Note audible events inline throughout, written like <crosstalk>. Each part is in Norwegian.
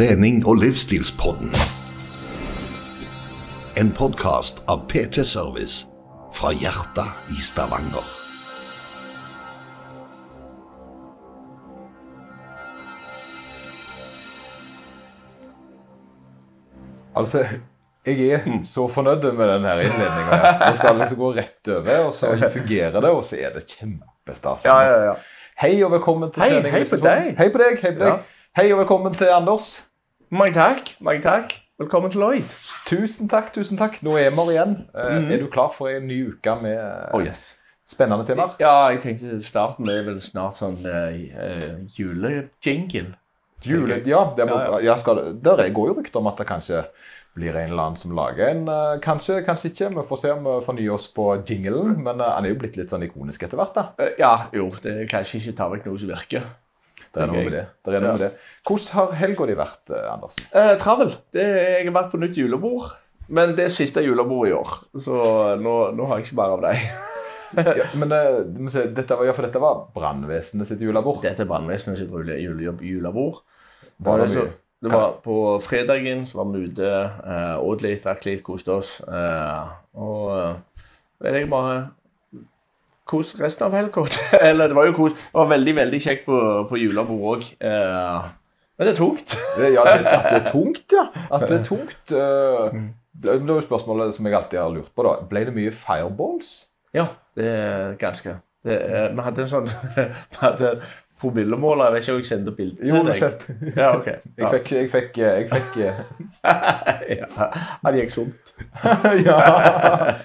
trening- og livsstilspodden. En podkast av PT Service fra hjertet i Stavanger. Altså, jeg er så fornøyd med denne innledninga. Jeg skal liksom gå rett over, og så fungerer det, og så er det kjempestas. Ja, ja, ja. Hei og velkommen til Hei, trening. hei på deg. Hei på deg. Hei på deg. Ja. Hei og velkommen til Anders. Mange takk. mange takk. Velkommen til Lloyd. Tusen takk, tusen takk. Nå er vi igjen. Eh, Er du klar for en ny uke med eh, Oh, yes. spennende temaer? Ja, jeg tenkte starten er vel snart sånn uh, julejingle. Jule, ja, det må, Ja, ja, det, er- går jo rykter om at det kanskje blir en eller annen som lager en. kanskje, kanskje ikke. Vi får se om vi fornyer oss på jinglen. Men han er jo blitt litt sånn ikonisk etter hvert. da. Ja, jo, det er kanskje ikke ta vekk noe som virker. Det er noe med det. det, er noe med det. Hvordan har helga di vært, eh, Anders? Eh, travel. Det, jeg har vært på nytt julebord. Men det er siste julebord i år, så nå, nå har jeg ikke mer av deg. <laughs> Ja, men eh, se, dette var, ja, for dette var brannvesenet sitt julebord. Dette er brannvesenet sitt jule, jule, julebord. Var det så, det var på fredagen så var vi ute, uh, åt litt, drakk litt, koste oss. eh, og jeg bare kos resten av helga. <laughs> Eller det var jo kos. Det var veldig veldig kjekt på, på julebord òg. men det er tungt. Ja, det, at det er <laughs> tungt, ja. At det er tungt. eh, det er jo spørsmålet som jeg alltid har lurt på. da. Ble det mye fireballs? Ja, det er ganske. Det, er- vi hadde en sånn <laughs> Vi hadde promillemåler. Jeg vet ikke om jeg sendte bilde Jo, det deg. Jo, Ja, ok. <laughs> Jeg fikk, jeg fikk, jeg fikk <laughs> ja, Han gikk sunt. <laughs> ja.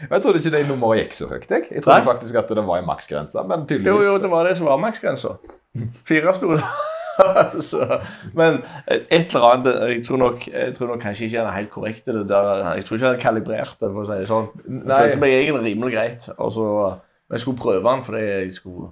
Jeg trodde ikke det nummeret gikk så høyt. Jeg, jeg trodde Nei. faktisk at det var i maksgrensa. men tydeligvis jo, det var det som var maksgrensa. Fire sto det. Så, men et eller annet Jeg tror nok, jeg tror nok kanskje ikke han er helt korrekt. Det der, jeg tror ikke han er kalibrert for å si det sånn. Jeg følte meg egentlig rimelig greit. Og så, men jeg skulle prøve den fordi jeg skulle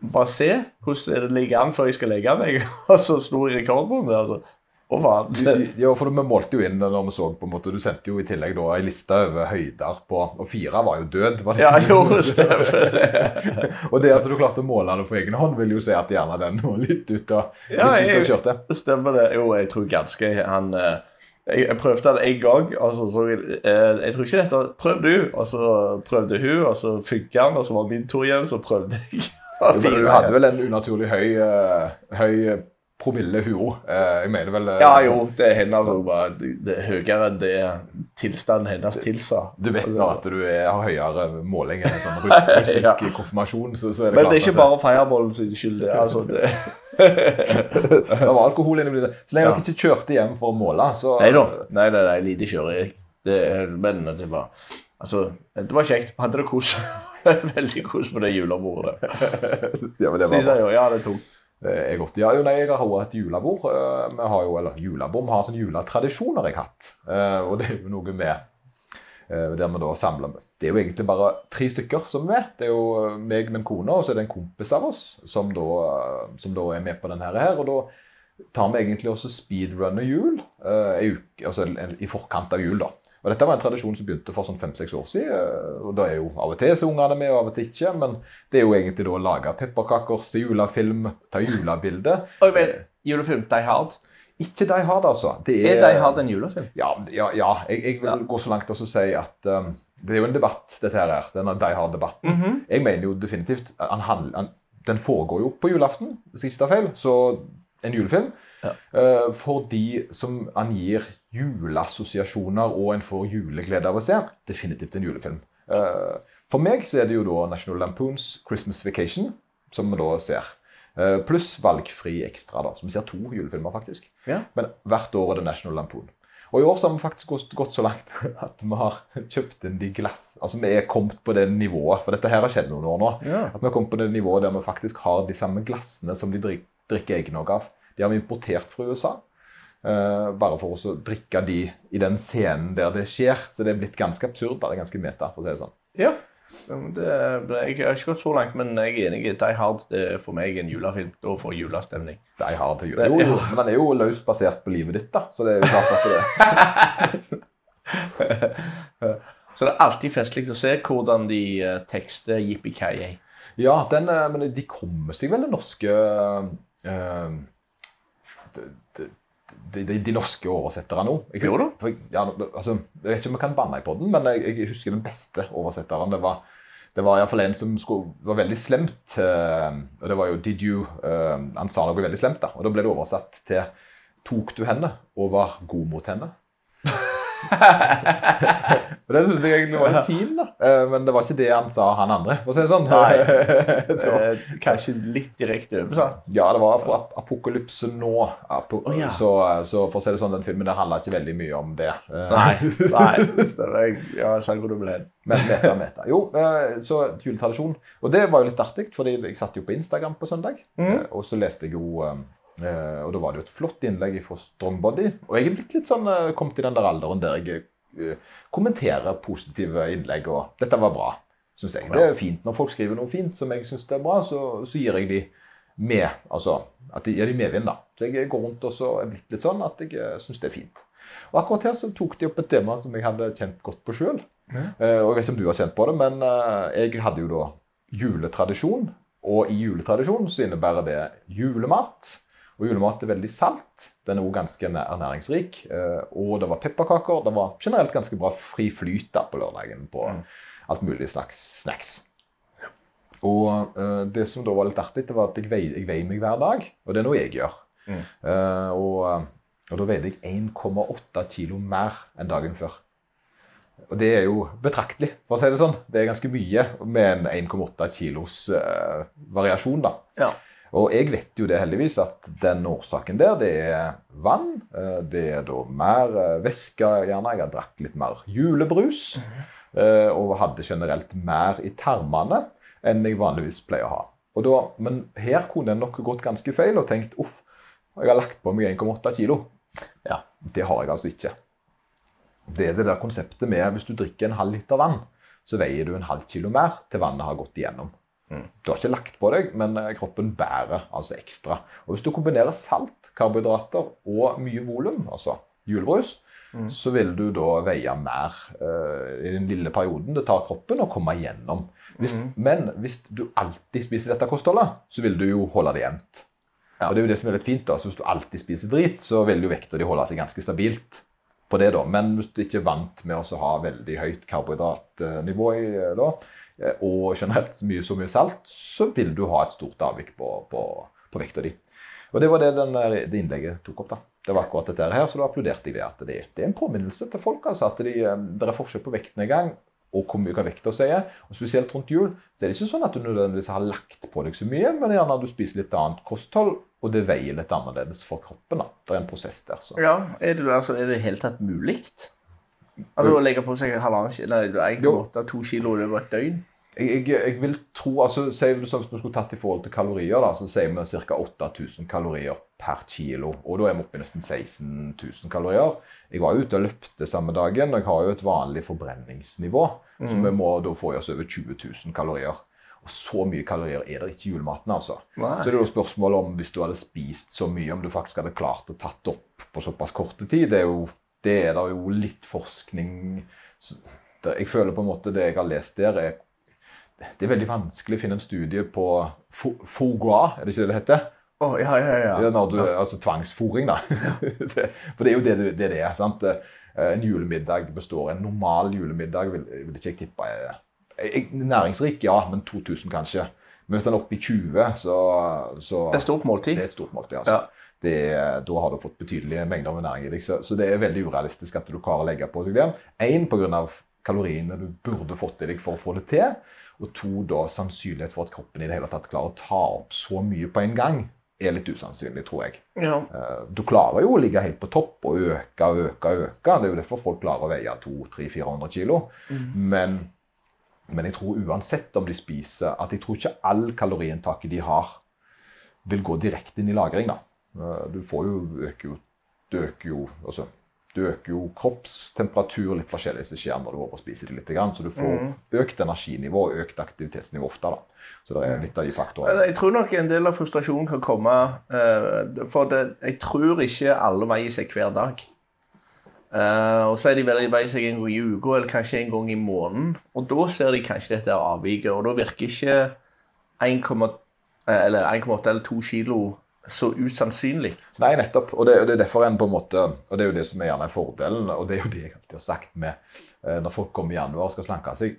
bare se hvordan det ligger an før jeg skal legge meg. <laughs> Og så slo jeg rekord på det. Altså. Å, faen. Ja, for vi målte jo inn når vi så på en måte, Du sendte jo i tillegg da en liste over høyder på Og fire var jo død. var det Ja, jo, stemmer det. <laughs> Og det at du klarte å måle det på egen hånd, vil jo si at gjerne den var litt ute og, Ja, litt jeg- og kjørte. Stemmer det. Jo, jeg tror ganske han eh, jeg, jeg prøvde det en gang, og så så jeg eh, Jeg tror ikke dette Prøv du. Og så prøvde hun, og så funka han, og så var min tur igjen, så prøvde jeg. <laughs> Du hadde vel en unaturlig høy, eh, høy promille, hun òg. Jeg mener vel eh, Ja, jo, det er hennes det er høyere enn det tilstanden hennes tilsa. Du vet nå at du er, har høyere måling enn en sånn russ, <laughs> russisk Ja. konfirmasjon. Så, så er det Men klart det er ikke bare fireballen sin skyld, det. Altså, det. <laughs> det var alkohol inni det. Så lenge Ja. dere ikke kjørte hjem for å måle, så Nei da. Nei, nei, nei, lite kjører jeg. Det, men det var Altså, det var kjekt. Hadde det kos. <laughs> Veldig kos på det julebordet. <laughs> ja, men det var jeg ja, det er tungt. Det er godt. Ja, jo, nei, jeg har også et julebord. Eh, Vi har jo, eller julebord, vi har sånne juletradisjoner jeg har hatt. Eh, Og det er jo noe med eh, der vi da samler Det er jo egentlig bare tre stykker som er med. Det er jo meg, min kone, og så er det en kompis av oss som da, eh, som da er med på denne her. Og da tar vi egentlig også speedrunner jul eh, i, uke, altså i forkant av jul, da. Og Dette var en tradisjon som begynte for sånn fem-seks år siden. eh, og da er jo Av og til så er ungene med, og av og til ikke. Men det er jo egentlig da å lage pepperkaker, se julefilm, ta julebilde. Oi, men julefilm Die Hard. Ikke Die Hard, altså. Det Er Die Hard en julefilm? Ja, ja, ja. Jeg, jeg vil Ja. gå så langt og si at um, det er jo en debatt, dette her. er, Denne Die Hard-debatten. Mhm. Jeg mener jo definitivt han, han, Den foregår jo på julaften, hvis jeg ikke tar feil. Så en julefilm. Ja. eh, for de som angir juleassosiasjoner og en får juleglede av å se. Definitivt en julefilm. Eh, for meg så er det jo da National Lampoons Christmas Vacation, som vi da ser. Eh, Pluss valgfri ekstra, da. Så vi ser to julefilmer, faktisk. Ja. Men hvert år er det National Lampoon. Og i år så har vi faktisk gått, så langt <laughs> at vi har kjøpt inn de glass... Altså vi er kommet på det nivået, for dette her har skjedd noen år nå. Ja. At vi har kommet på det nivået der vi faktisk har de samme glassene som de drik, drikker eggnog av. De har vi importert fra USA. Uh, bare for å drikke de i den scenen der det skjer. Så det er blitt ganske absurd, bare ganske meta, for å si det sånn. Ja. Det, jeg har ikke gått så langt, men jeg er enig. Die Hard det er for meg en julefilm. Da får jeg julestemning. Die Hard til jul. Jo, jo, men den er jo løst basert på livet ditt, da. Så det er jo klart at det <laughs> Så det er alltid festlig å se hvordan de eh, tekster Yippee-Ki-Yay. Ja, den, eh, men de kommer seg vel, det norske uh, de, de, de norske oversetterne nå. Jeg- for jeg- Ja, altså, jeg vet ikke om jeg kan banne i poden, men jeg, jeg husker den beste oversetteren. Det var, det var iallfall en som skulle, var veldig slemt. Uh, og det var jo 'Did you uh, Han sa noe veldig slemt, da. Og da ble det oversatt til 'Tok du henne og var god mot henne'? <laughs> og Det syns jeg egentlig var litt fin, da. Eh, men det var ikke det han sa, han andre, for å si det sånn. Nei, <laughs> Eh, kanskje litt direkte oversatt. ja, det var fra Apokalypse nå. Apo oh, ja. så, så for å si det sånn, den filmen der handla ikke veldig mye om det. Eh, Nei. <laughs> nei. Jeg- Ja, jeg hvor du ble. Men meta, meta. Jo, eh, så juletradisjon. Og det var jo litt artig, fordi jeg satt jo på Instagram på søndag. Eh, Og så leste jeg jo eh, Og da var det jo et flott innlegg fra Strongbody. Og jeg er blitt litt sånn eh, kommet i den der alderen der jeg eh, kommenterer positive innlegg, og dette var bra, syns jeg. Det er fint når folk skriver noe fint som jeg syns er bra, så, så gir jeg de med. Altså at de gir de medvind, da. Så jeg går rundt og så er blitt litt sånn at jeg syns det er fint. Og akkurat her så tok de opp et tema som jeg hadde kjent godt på sjøl. Eh, og jeg vet ikke om du har kjent på det, men eh, jeg hadde jo da juletradisjon. Og i juletradisjon så innebærer det julemat. Og julemat er veldig salt. Den er også ganske ernæringsrik. eh, og det var pepperkaker. Det var generelt ganske bra fri flyt da på lørdagen på alt mulig slags snacks. Og eh, det som da var litt artig, det var at jeg veier, jeg veier meg hver dag. Og det er noe jeg gjør. Mm. Eh, og, og da veide jeg 1,8 kilo mer enn dagen før. Og det er jo betraktelig, for å si det sånn. Det er ganske mye med en 1,8 kilos variasjon, da. Ja. Og jeg vet jo det heldigvis at den årsaken der, det er vann. eh, Det er da mer eh, væske, gjerne. Jeg har drakk litt mer julebrus. eh, Og hadde generelt mer i tarmene enn jeg vanligvis pleier å ha. Og da, men her kunne jeg nok gått ganske feil og tenkt uff, jeg har lagt på meg 1,8 kilo. Ja, det har jeg altså ikke. Det er det der konseptet med hvis du drikker en halv liter vann, så veier du en halv kilo mer til vannet har gått igjennom. Du har ikke lagt på deg, men eh, kroppen bærer altså ekstra. Og hvis du kombinerer salt, karbohydrater og mye volum, altså julebrus, så vil du da veie mer uh, i den lille perioden det tar kroppen å komme igjennom. Hvis, Men hvis du alltid spiser dette kostholdet, så vil du jo holde det jevnt. Og det er jo det som er litt fint. da, så Hvis du alltid spiser drit, så vil jo vekta di holde seg ganske stabilt på det. da. Men hvis du ikke er vant med å ha veldig høyt karbohydratnivå i, eh, da, og generelt mye, så mye salt, så vil du ha et stort avvik på, på, på vekta di. Og det var det den, eh, det innlegget tok opp. da. Det var akkurat dette her, så da applauderte jeg det. At det, det er en påminnelse til folk. altså, At de, eh, det er forskjell på vektnedgang og hvor mye vekta si. Og spesielt rundt jul så er det ikke sånn at du nødvendigvis har lagt på deg så mye, men gjerne at du spiser litt annet kosthold, og det veier litt annerledes for kroppen. da. Det er en prosess der. så. Ja, er det, altså, er det i tatt mulig? Altså å legge på seg halvannen kilo, nei, 1,8-2 kilo over et døgn? Jeg, jeg, jeg vil tro, altså sier vi Hvis vi skulle tatt i forhold til kalorier, da, så sier vi ca. 8000 kalorier per kilo. Og da er vi oppe i nesten 16 000 kalorier. Jeg var ute og løpte samme dagen, og jeg har jo et vanlig forbrenningsnivå. Så vi må da få i oss over 20 000 kalorier. Og så mye kalorier er det ikke i julematen, altså. Nei. Så det er jo spørsmålet om hvis du hadde spist så mye, om du faktisk hadde klart å tatt opp på såpass korte tid. Det er jo det er da jo litt forskning det- Jeg føler på en måte det jeg har lest der, er det er veldig vanskelig å finne en studie på fo- foie gras, er det ikke det det heter? Oh, ja, ja, ja. Ja, når du, altså tvangsfòring, da. <laughs> For det er jo det det, det, det er. sant? Eh, En julemiddag består En normal julemiddag vil, vil ikke jeg tippe er jeg- Næringsrik, ja, men 2000 kanskje. Men hvis den er oppe i 20, så, så Det er et stort måltid. det er et stort måltid. altså. Ja. Det, da har du fått betydelige mengder med næring i deg. Så, så det er veldig urealistisk at du klarer å legge på deg det. Én pga. kaloriene du burde fått i deg for å få det til. Og to, da sannsynlighet for at kroppen i det hele tatt klarer å ta opp så mye på en gang, er litt usannsynlig, tror jeg. Ja. Eh, Du klarer jo å ligge helt på topp og øke og øke og øke. Det er jo derfor folk klarer å veie 200-400 kilo. Men, men jeg tror uansett om de spiser At jeg tror ikke all kaloriinntaket de har, vil gå direkte inn i lagring. da. Eh, Du får jo øker jo Du øker jo altså, du øker jo kroppstemperatur litt forskjellig som skjer når du overspiser det litt. Så du får økt energinivå og økt aktivitetsnivå ofte. da. Så det er litt av de faktorene. Jeg tror nok en del av frustrasjonen kan komme eh, For det, jeg tror ikke alle veier seg hver dag. Eh, og så er de veldig veier seg en gang i uka eller kanskje en gang i måneden. Og da ser de kanskje dette avviket, og da virker ikke 1,8 eller 1,8 eller 2 kilo så usannsynlig. Nei, nettopp. Og det, og det er derfor en på en måte, og det er jo det som er gjerne fordelen, og det er jo det jeg alltid har sagt med eh, når folk kommer i januar og skal slanke seg.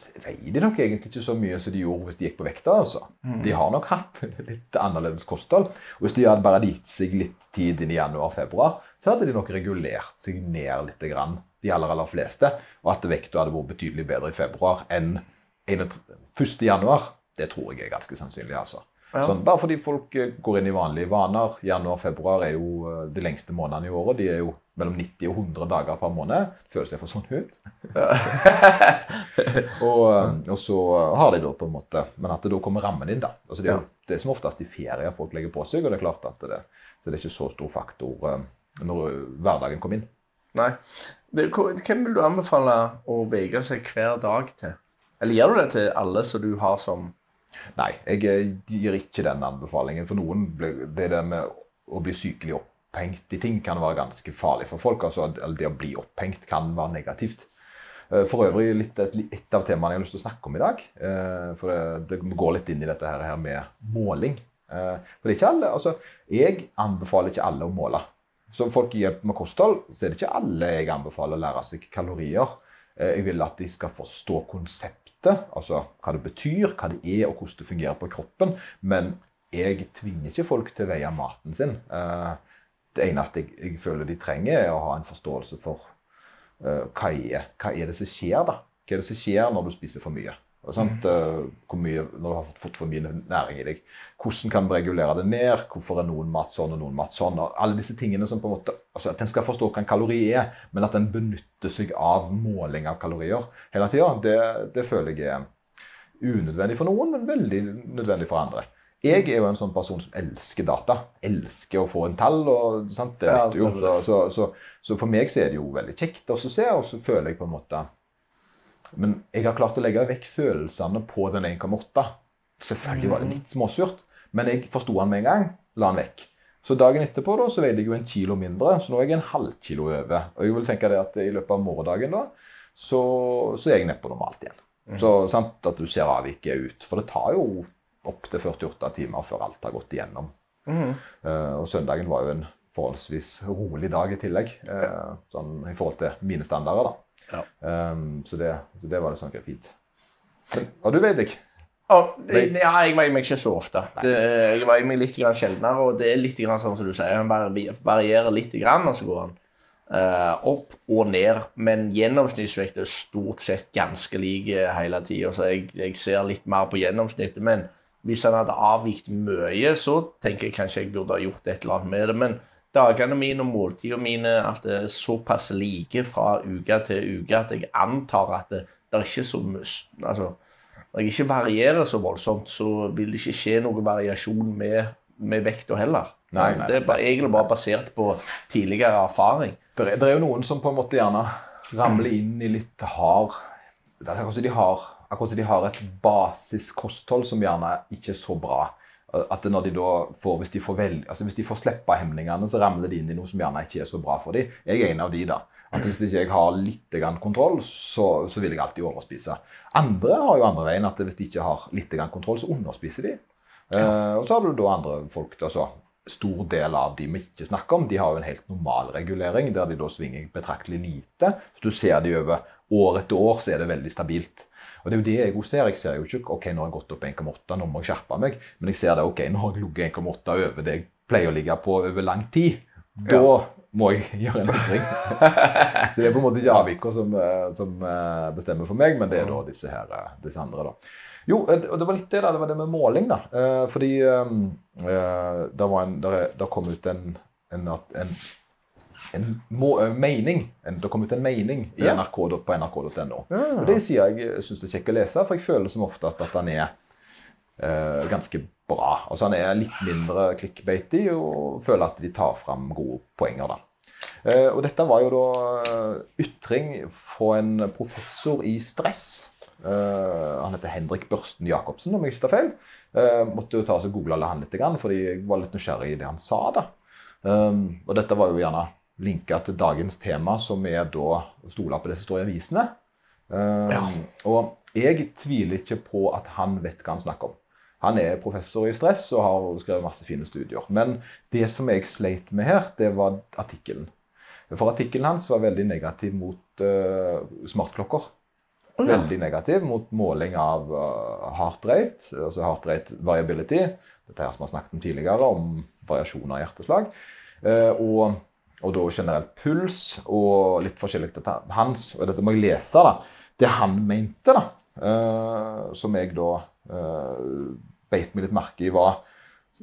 så veier de nok egentlig ikke så mye som de gjorde hvis de gikk på vekta. altså. De har nok hatt <laughs> litt annerledes kosthold. Og hvis de hadde bare gitt seg litt tid inn i januar-februar, så hadde de nok regulert seg ned litt, grann, de aller, aller fleste. Og at vekta hadde vært betydelig bedre i februar enn 1. januar. Det tror jeg er ganske sannsynlig. altså. Ja. Sånn, bare fordi folk eh, går inn i vanlige vaner. Januar-februar er jo eh, de lengste månedene i året. De er jo mellom 90 og 100 dager per måned. Føles jeg for sånn ut? <laughs> og, eh, og så har de da på en måte Men at det da kommer rammen inn, da. Altså det er jo det er som oftest i ferier folk legger på seg, og det er klart at det, så det er ikke så stor faktor når hverdagen kommer inn. Nei. Hvem vil du anbefale å vegre seg hver dag til? Eller gjør du det til alle som du har som Nei, jeg eh, gir ikke den anbefalingen. For noen det der med å bli sykelig opphengt i ting kan være ganske farlig for folk. altså Det å bli opphengt kan være negativt. Eh, For øvrig litt, et, av temaene jeg har lyst til å snakke om i dag. eh, For det, går litt inn i dette her, med måling. For det er ikke alle, altså Jeg anbefaler ikke alle å måle. Så folk i hjelp med kosthold, så er det ikke alle jeg anbefaler å lære seg kalorier. Jeg vil at de skal forstå konseptet, altså hva det betyr, hva det er og hvordan det fungerer på kroppen. Men jeg tvinger ikke folk til å veie maten sin. Eh, Det eneste jeg, jeg føler de trenger, er å ha en forståelse for eh, hva, er, hva er det som skjer da? Hva er det som skjer når du spiser for mye? Sant? Eh, hvor mye, når du har fått- fått for mye næring i deg. Hvordan kan vi regulere det ned? Hvorfor er noen mat sånn og noen mat sånn? Og alle disse tingene som på en måte, altså At en skal forstå hva en kalori er, men at en benytter seg av måling av kalorier hele tida, det, det føler jeg er unødvendig for noen, men veldig nødvendig for andre. Jeg er jo en sånn person som elsker data. Elsker å få en tall. og sant? Det vet du jo. Så, så, så, så for meg så er det jo veldig kjekt å se, og så føler jeg på en måte Men jeg har klart å legge vekk følelsene på den 1,8. Selvfølgelig var det litt småsurt, men jeg forsto den med en gang. La den vekk. Så dagen etterpå da, så veide jeg jo en kilo mindre, så nå er jeg en halv kilo over. Og jeg vil tenke det at i løpet av morgendagen da, så, så er jeg nede på normalt igjen. Så sant at du ser avviket ut. For det tar jo opptil 48 timer før alt har gått igjennom. Eh, og søndagen var jo en forholdsvis rolig dag i tillegg, uh, sånn i forhold til mine standarder. da. Ja. Um, så det, det var det sånn fint. Og du vet ikke. Å, det- ja, jeg veier meg ikke så ofte. Det, jeg veier meg litt grann sjeldnere, og det er litt grann sånn som du sier. Bare varierer litt, grann, og så går han uh, opp og ned. Men gjennomsnittsvekt er stort sett ganske lik eh, hele tida, så jeg, jeg ser litt mer på gjennomsnittet. Men hvis han hadde avvikt mye, så tenker jeg kanskje jeg burde ha gjort et eller annet med det. Men dagene mine og måltidene mine alt er såpass like fra uke til uke at jeg antar at det, det er ikke så altså, når jeg ikke varierer så voldsomt, så vil det ikke skje noen variasjon med, med vekta heller. Nei, nei, det er bare, egentlig bare basert på tidligere erfaring. Det er, det er jo noen som på en måte gjerne ramler inn i litt hard Det er akkurat som de har, akkurat som de har et basiskosthold som gjerne ikke er så bra. At når de da får, hvis de får, vel, altså hvis de får slippe hemningene, så ramler de inn i noe som gjerne ikke er så bra for dem. Jeg er en av de, da. At hvis ikke jeg har litt grann kontroll, så, så vil jeg alltid overspise. Andre har jo andre veien, at hvis de ikke har litt grann kontroll, så underspiser de. Eh, og så har du da andre folk altså, Stor del av de vi ikke snakker om, de har jo en helt normal regulering, der de da svinger betraktelig lite. Hvis du ser de over år etter år, så er det veldig stabilt. Og det er jo det jeg også ser. Jeg ser jo ikke ok, nå har jeg gått opp 1,8, nå må jeg skjerpe meg. Men jeg ser det, ok, nå har jeg ligget 1,8 over det jeg pleier å ligge på over lang tid. Da må jeg <laughs> gjøre en endring. <laughs> så det er på en måte ikke avviker som, eh, som eh, bestemmer for meg, men det er da disse, her, eh, disse andre. da. Jo, og det var litt det da, det var det med måling, da. Fordi um, det, var en, der, er- der kom ut en, en, en, en eh, mening. En, det kom ut en mening i. NRK, på nrk.no. Ja. Og det sier jeg syns det er kjekt å lese, for jeg føler som ofte at, den er eh, ganske bra. Altså Han er litt mindre clickbaity og føler at de tar fram gode poenger. da. Eh, og dette var jo da eh, ytring fra en professor i stress. Eh, han heter Henrik Børsten Jacobsen, om jeg ikke tar feil. Eh, måtte jo ta og google han litt, fordi jeg var litt nysgjerrig i det han sa. da. Um, og dette var jo gjerne linka til dagens tema, som er da å stole på det som står i avisene. Um, Ja. Og jeg tviler ikke på at han vet hva han snakker om. Han er professor i stress og har skrevet masse fine studier. Men det som jeg sleit med her, det var artikkelen. For artikkelen hans var veldig negativ mot uh, smartklokker. Oh, ja. Veldig negativ mot måling av uh, heart rate, altså heart rate variability. Dette her som vi har snakket om tidligere, om variasjoner i hjerteslag. Uh, og, og da generelt puls og litt forskjellig dette hans. Og dette må jeg lese, da. Det han mente, da, uh, som jeg da uh, beit meg litt merke i, var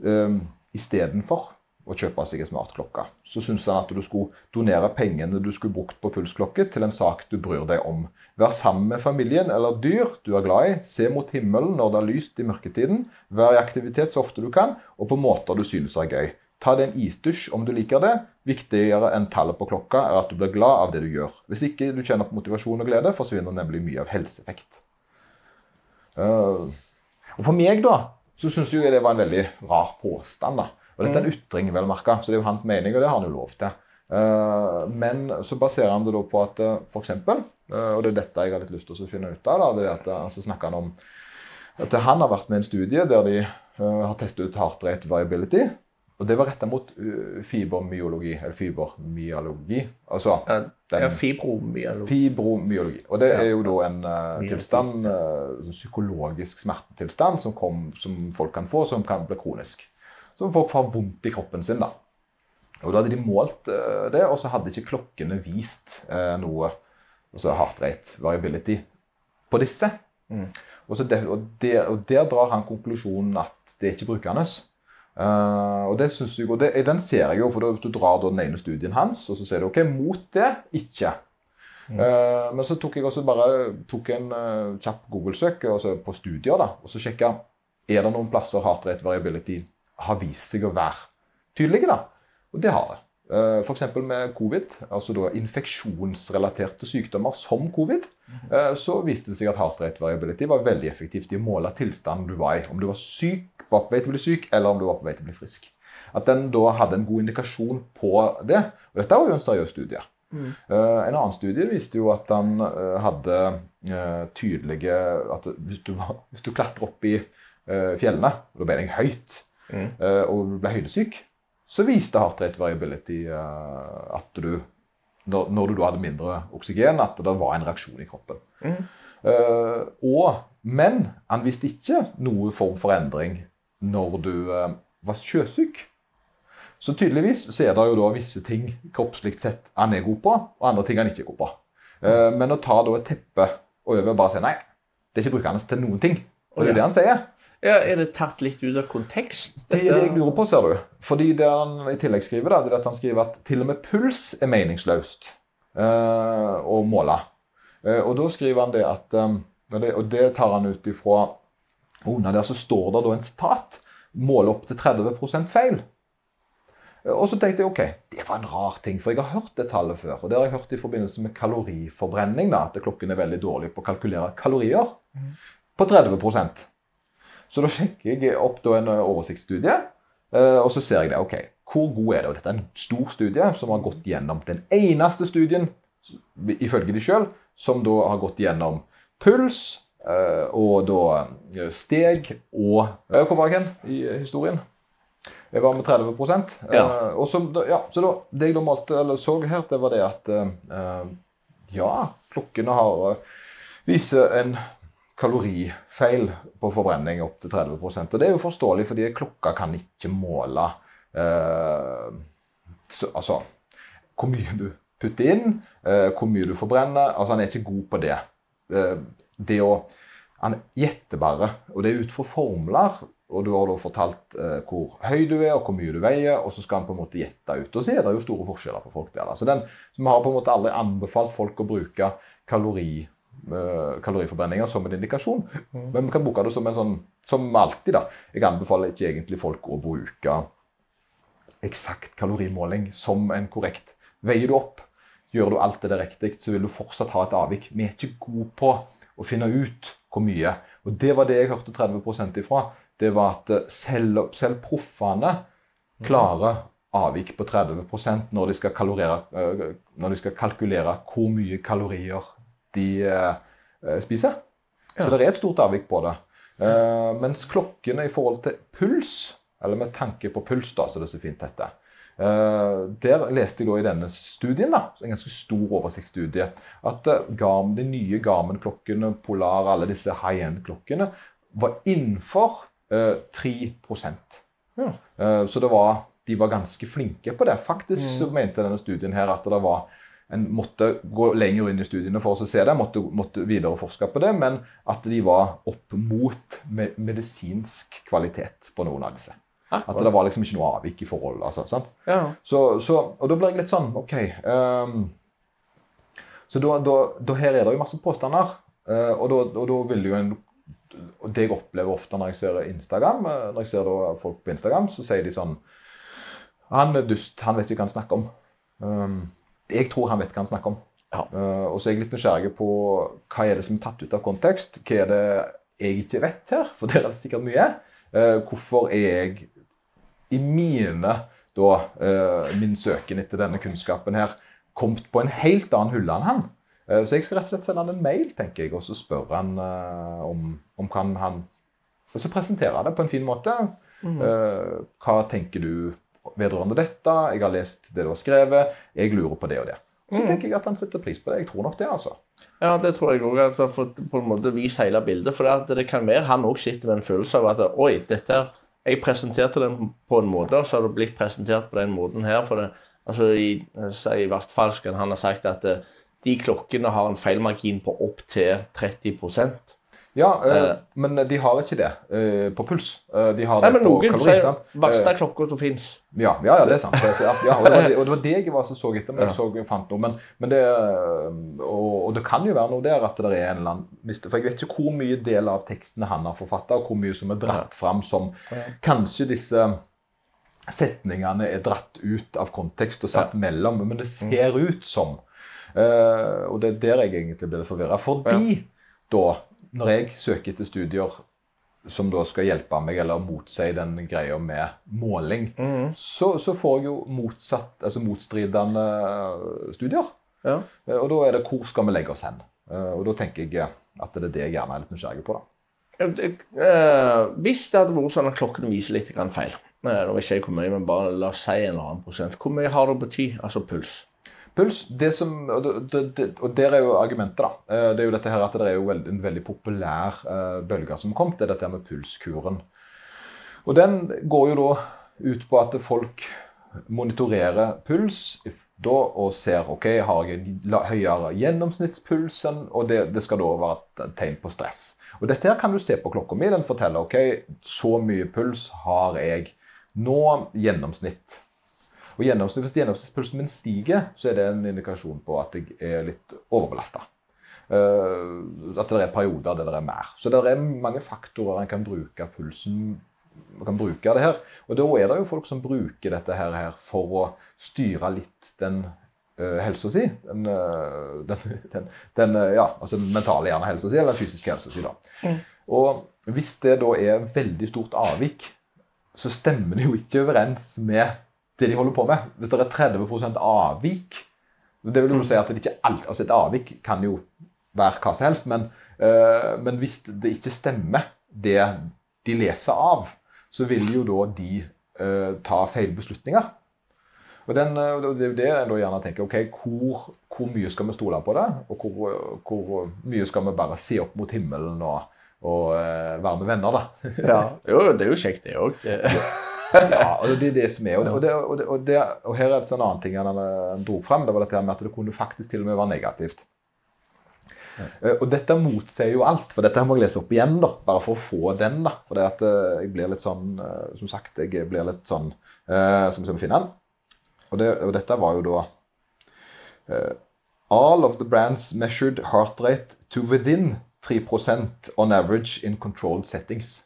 uh, istedenfor å kjøpe seg en smartklokke, så syntes han at du skulle donere pengene du skulle brukt på pulsklokke, til en sak du bryr deg om. Vær sammen med familien eller dyr du er glad i. Se mot himmelen når det er lyst i mørketiden. Vær i aktivitet så ofte du kan, og på måter du synes er gøy. Ta deg en isdusj om du liker det. Viktigere enn tallet på klokka er at du blir glad av det du gjør. Hvis ikke du kjenner på motivasjon og glede, forsvinner nemlig mye av helseeffekt. Uh, og For meg da, så syns jeg det var en veldig rar påstand. da. Og Dette er en ytring, vel merka, så det er jo hans mening, og det har han jo lov til. Uh, men så baserer han det da på at f.eks., for eksempel, uh, og det er dette jeg har litt lyst til å finne ut av, da, det er at altså, snakker han om at han har vært med i en studie der de har testet ut heart rate variability. Og det var retta mot fibromyologi, eller fibermyologi. Altså Ja, ja, fibromyologi. Fibromyologi. Og det er jo da en uh, tilstand, uh, psykologisk smertetilstand som, kom, som folk kan få, som kan bli kronisk. Som folk får vondt i kroppen sin. da. Og Da hadde de målt uh, det, og så hadde ikke klokkene vist noe altså heart rate variability på disse. Mm. Og, så det, og, der, og der drar han konklusjonen at det er ikke brukende. Uh, og det synes jeg, og det, Den ser jeg jo, for hvis du drar den ene studien hans, og så sier du ok, mot det, ikke. Uh, men så tok jeg også bare tok en uh, kjapp Google-søk altså på studier da, og så sjekka er det noen plasser heart rate variability har vist seg å være tydelige. da, Og det har det. Uh, F.eks. med covid, altså da infeksjonsrelaterte sykdommer som covid, uh, så viste det seg at heart rate variability var veldig effektivt i å måle tilstanden du var i. Om du var syk, var på vei til å bli syk, eller om du var på vei til å bli frisk. At den da hadde en god indikasjon på det. Og dette var jo en seriøs studie. Mm. Uh, en annen studie viste jo at han uh, hadde uh, tydelige At hvis du, var, hvis du klatrer opp i fjellene, og da ble det høyt, Mm. og ble høydesyk, så viste heart rate variability at du når, når du da hadde mindre oksygen, at det var en reaksjon i kroppen. Mm. Og, men han viste ikke noe form for endring når du eh, var sjøsyk. Så tydeligvis så er det jo da visse ting kroppslig sett han er god på, og andre ting han ikke er god på. Eh, men å ta da et teppe over og bare si nei, det er ikke brukende til noen ting. Og det er det han sier. Ja, er det tatt litt ut av kontekst? Det er det jeg lurer på, ser du. Fordi det han i tillegg skriver, da, det er at han skriver at til og med puls er meningsløst eh, å måle. Og da skriver han det at og det tar han ut ifra Under der så står det da en sitat. Måle opp til 30 feil. Og så tenkte jeg ok, det var en rar ting, for jeg har hørt det tallet før. Og det har jeg hørt i forbindelse med kaloriforbrenning, da, at klokken er veldig dårlig på å kalkulere kalorier. På 30% Så da sjekker jeg opp da en oversiktsstudie, eh, og så ser jeg det. ok, Hvor god er det? Og dette er en stor studie som har gått gjennom den eneste studien, ifølge de sjøl, som da har gått gjennom puls og da eh, steg og eh, hen i historien? Jeg var med 30 Ja. Eh, og så, ja, så da, Det jeg da malte, eller så her, det var det at eh, eh, Ja, klokkene har eh, viser en kalorifeil på forbrenning opp til 30 Og det er jo forståelig, fordi klokka kan ikke måle eh, så, altså, hvor mye du putter inn, eh, hvor mye du forbrenner. Altså, han er ikke god på det. Eh, det å Han gjetter bare, og det er ut fra formler. Og du har da fortalt eh, hvor høy du er, og hvor mye du veier, og så skal han på en måte gjette ut. Og så er det jo store forskjeller på folk der. Da. Så den, så vi har på en måte aldri anbefalt folk å bruke kalori, eh, kaloriforbrenninger som en indikasjon. Men vi kan bruke det som en sånn, som alltid, da. Jeg anbefaler ikke egentlig folk å bruke eksakt kalorimåling som en korrekt. Veier du opp, gjør du alt det der riktig, så vil du fortsatt ha et avvik. Vi er ikke gode på å finne ut hvor mye. Og det var det jeg hørte 30% ifra. Det var at eh, selv, selv proffene klarer avvik på 30% når de skal, kalorere, eh, når de skal kalkulere hvor mye kalorier de eh, spiser. Så det er et stort avvik på det. Mens klokkene i forhold til puls, eller med tanke på puls, da, så det er så fint dette, der leste jeg da i denne studien, da, en ganske stor oversiktsstudie, at eh, Garmin, de nye Garmin-klokkene, Polar, alle disse high-end-klokkene, var innenfor eh, 3 Ja. Eh, Så det var, de var ganske flinke på det. Faktisk så mente denne studien her at det var en måtte gå lenger inn i studiene for å se det, måtte, måtte videreforske på det, men at de var opp mot me medisinsk kvalitet på noen av disse. At det var liksom ikke noe avvik i forhold. Altså. Ja. Så, så, og da ble jeg litt sånn OK. Um, så da, da, da her er det jo masse påstander. Uh, og, da, og da vil jo en Det jeg opplever ofte når jeg ser Instagram, eh, når jeg ser folk på Instagram, så sier de sånn Han er dust, han vet ikke hva han snakker om. Um, jeg tror han vet hva han snakker om. Ja. Uh, og så er jeg litt nysgjerrig på hva er det som er tatt ut av kontekst. Hva er det jeg ikke vet her? For det er det sikkert mye. Uh, hvorfor er jeg i mine da, eh, min søken etter denne kunnskapen her kommet på en helt annen hylle enn han? Eh, så jeg skal rett og slett sende han en mail, tenker jeg, og så spørre han eh, om, om kan han Og så presentere det på en fin måte. Eh, hva tenker du vedrørende dette? Jeg har lest det du har skrevet. Jeg lurer på det og det. Så tenker jeg at han setter pris på det. Jeg tror nok det, altså. Ja, det tror jeg òg. Altså, for på en måte vise hele bildet. For det, det kan være han òg sitter med en følelse av at oi, dette her, jeg presenterte den på en måte, og så har det blitt presentert på den måten her. For det, altså, i, I verste fall så han ha sagt at eh, de klokkene har en feilmargin på opptil 30 Ja, eh, Eh. men de har ikke det eh, på puls. Eh, de har Nei, det men på noen kalori. sier verste Eh, klokka som fins. Ja, ja, ja, det er sant. Det Ja, ja, og, det var, og det var det jeg var som så etter. Men jeg så, jeg fant noe. Men, men det, og, og det kan jo være noe der at det er en eller annen For jeg vet ikke hvor mye del av tekstene han har forfatta, og hvor mye som er dratt fram som Kanskje disse setningene er dratt ut av kontekst og satt mellom, men det ser ut som Og det er der jeg egentlig blir litt forvirra. Fordi da, når jeg søker etter studier som da skal hjelpe meg eller motsi den greia med måling, så, så får jeg jo motsatt, altså motstridende studier. Ja. Eh, Og da er det hvor skal vi legge oss hen? Eh, Og da tenker jeg at det er det jeg gjerne er litt nysgjerrig på. da. Eh, hvis det hadde vært sånn at klokken viser litt feil Nå jeg si hvor mye, men bare la oss si en eller annen prosent. Hvor mye har det å bety? Altså puls. Puls, det som, og, det, det, og der er jo argumentet, da. Eh, Det er jo dette her at det er jo en veldig populær uh, bølge som kom. Det er dette her med pulskuren. Og den går jo da ut på at folk monitorerer puls da, og ser ok, har jeg høyere gjennomsnittspuls, enn- og det, det skal da være et tegn på stress. Og dette her kan du se på klokka mi. Den forteller ok, så mye puls har jeg nå gjennomsnitt. Og gjennomsnitt, Hvis gjennomsnittspulsen min stiger, så er det en indikasjon på at jeg er litt overbelasta. at det er perioder der det er mer. Så det er mange faktorer en kan bruke pulsen man kan bruke det her. Og da er det jo folk som bruker dette her, her for å styre litt den uh, helsa si. Den, uh, den, den, den uh, ja, altså den mentale gjerne helsa si, eller den fysiske helsa si. da. Og hvis det da er veldig stort avvik, så stemmer det jo ikke overens med det de holder på med. Hvis det er 30 avvik Det vil jo si at det ikke alt, altså et avvik kan jo være hva som helst, men, eh, men hvis det ikke stemmer, det de leser av, så vil jo da de eh, ta feil beslutninger. Og den, eh, det er jo det da gjerne tenker. ok, hvor, hvor mye skal vi stole på det? Og hvor, hvor mye skal vi bare se opp mot himmelen og, og eh, være med venner, da? Ja. Jo, det er jo kjekt, det òg. <laughs> <laughs> ja, og det er det som er. Og, det, og, det, og, det, og, her er et sånn annen ting han, dro frem. Det var dette med at det kunne faktisk til og med være negativt. Eh, Og dette motsier jo alt, for dette må jeg lese opp igjen, da, bare for å få den. da, For det at eh, jeg blir litt sånn eh, Som sagt, jeg blir litt sånn eh, Som vi vi finner den. Og, det, og dette var jo da eh, All of the brands measured heart rate to within 3% on average in controlled settings.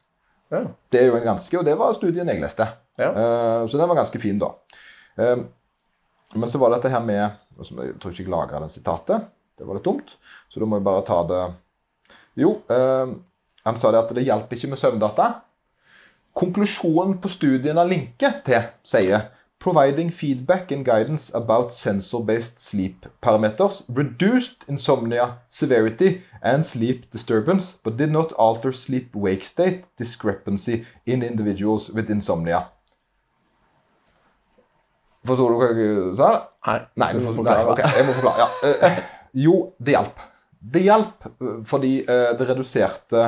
Ja. Det er jo en ganske, og det var studien jeg leste. Ja. Eh, så den var ganske fin, da. Eh, men så var det dette her med Jeg tror ikke jeg lagra den sitatet. Det var litt dumt. Så da må jeg bare ta det Jo, eh, han sa det at det hjalp ikke med søvndata. Konklusjonen på studien av Linke til, sier providing feedback and guidance about sensor-based sleep parameters reduced insomnia severity and sleep disturbance, but did not alter sleep-wake state discrepancy in individuals with insomnia. Forstår du hva jeg sa? Nei, Nei, du får, nei okay, jeg må forklare. Ja. Eh, jo, det hjalp. Det hjalp eh, fordi eh, det reduserte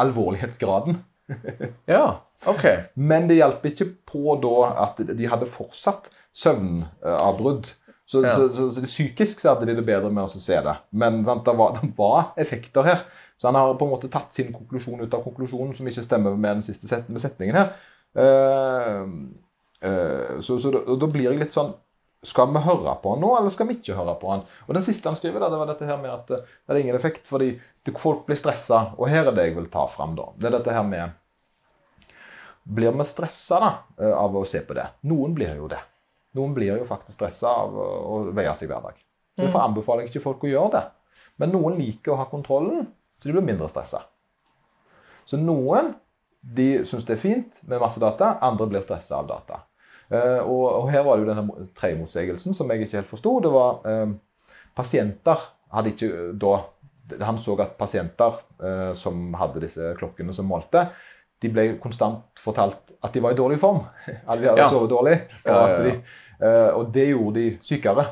alvorlighetsgraden. <laughs> Ja, OK. Men det hjalp ikke på da at de hadde fortsatt søvnavbrudd. Så, Ja. så, så, så det psykisk så hadde de det bedre med å se det. Men sant, det, var, <laughs> det var effekter her. Så han har på en måte tatt sin konklusjon ut av konklusjonen, som ikke stemmer med den siste set, med setningen her. Uh, uh, så så da, da blir jeg litt sånn Skal vi høre på han nå, eller skal vi ikke høre på han? Og Den siste han skriver, da, det var dette her med at eh, det er ingen effekt fordi folk blir stressa. Og her er det jeg vil ta fram, da. Det er dette her med Blir vi stressa da, eh, av å se på det? Noen blir jo det. Noen blir jo faktisk stressa av å, å veie seg hver dag. Så Derfor anbefaler jeg ikke folk å gjøre det. Men noen liker å ha kontrollen, så de blir mindre stressa. Så noen de syns det er fint med masse data, andre blir stressa av data. Eh, og, og her var det jo denne mo- som jeg ikke helt forsto. Det var eh, pasienter hadde ikke eh, da Han så at pasienter eh, som hadde disse klokkene som målte, de ble konstant fortalt at de var i dårlig form. <laughs> At de hadde Ja. sovet dårlig. Og, Ja, de, eh, og det gjorde de sykere.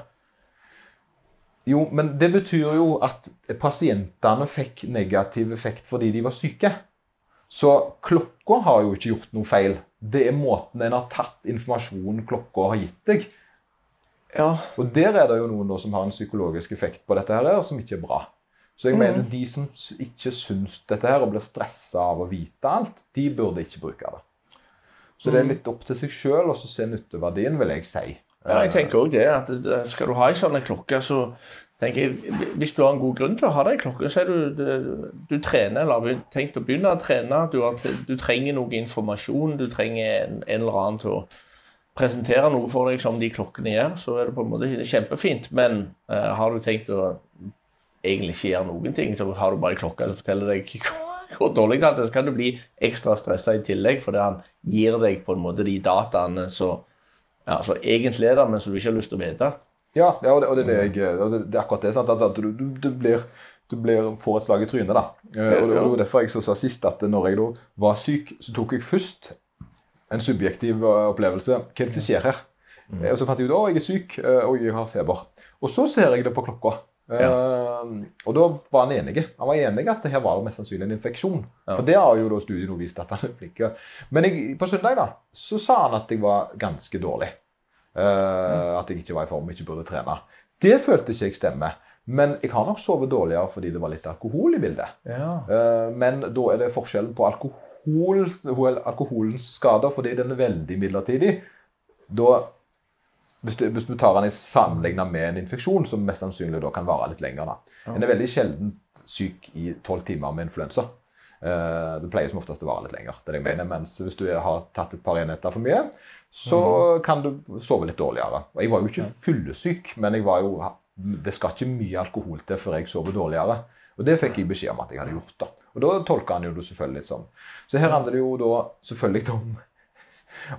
Jo, men det betyr jo at pasientene fikk negativ effekt fordi de var syke. Så klokka har jo ikke gjort noe feil. Det er måten en har tatt informasjonen klokka har gitt deg. Ja. Og der er det jo noen da som har en psykologisk effekt på dette her, som ikke er bra. Så jeg mener de som ikke syns dette her og blir stressa av å vite alt, de burde ikke bruke det. Så det er litt opp til seg sjøl å se nytteverdien, vil jeg si. Ja, jeg tenker også det, at skal du ha ei sånn klokke, så tenker jeg, Hvis du har en god grunn til å ha deg klokke, så er du, du, du trener eller har tenkt å begynne å trene. Du, har, du trenger noe informasjon, du trenger en, en eller annen til å presentere noe for deg som de klokkene gjør, så er det på en måte kjempefint. Men uh, har du tenkt å egentlig ikke gjøre noen ting, så har du bare klokka, klokke som forteller deg <laughs> hvor dårlig det er, så kan du bli ekstra stressa i tillegg, fordi han gir deg på en måte de dataene som ja, egentlig er der, men som du ikke har lyst til å vite. Ja, ja og, det, og det, er det, jeg, og det, det er akkurat det. Sant? At, at du, du, du, blir, du blir, får et slag i trynet. da. Eh, og det, var derfor jeg så sa sist at når jeg da var syk, så tok jeg først en subjektiv eh, opplevelse. Hva er det som skjer her? Mm. Og så fant jeg ut at jeg er syk, eh, og jeg har feber. Og så ser jeg det på klokka. Eh, og da var han enig. Han var enig at det her var det mest sannsynlig en infeksjon. For det har jo da studien vist at han er flink. Men jeg, på søndag da, så sa han at jeg var ganske dårlig. Eh, At jeg ikke var i form og ikke burde trene. Det følte ikke jeg stemmer. Men jeg har nok sovet dårligere fordi det var litt alkohol i bildet. Eh, Men da er det forskjellen på alkohol, alkoholens skader, fordi den er veldig midlertidig. Da, hvis, du, hvis du tar den i sammenligna med en infeksjon, som mest sannsynlig da kan vare litt lenger. da. En er veldig sjelden syk i tolv timer med influensa. Eh, det pleier som oftest å vare litt lenger. det er det jeg mener, Mens hvis du har tatt et par enheter for mye, så kan du sove litt dårligere. Og Jeg var jo ikke fyllesyk, men jeg var jo, det skal ikke mye alkohol til før jeg sover dårligere. Og det fikk jeg beskjed om at jeg hadde gjort. da. Og da tolka han jo det selvfølgelig litt sånn. Så her handler det jo da selvfølgelig om,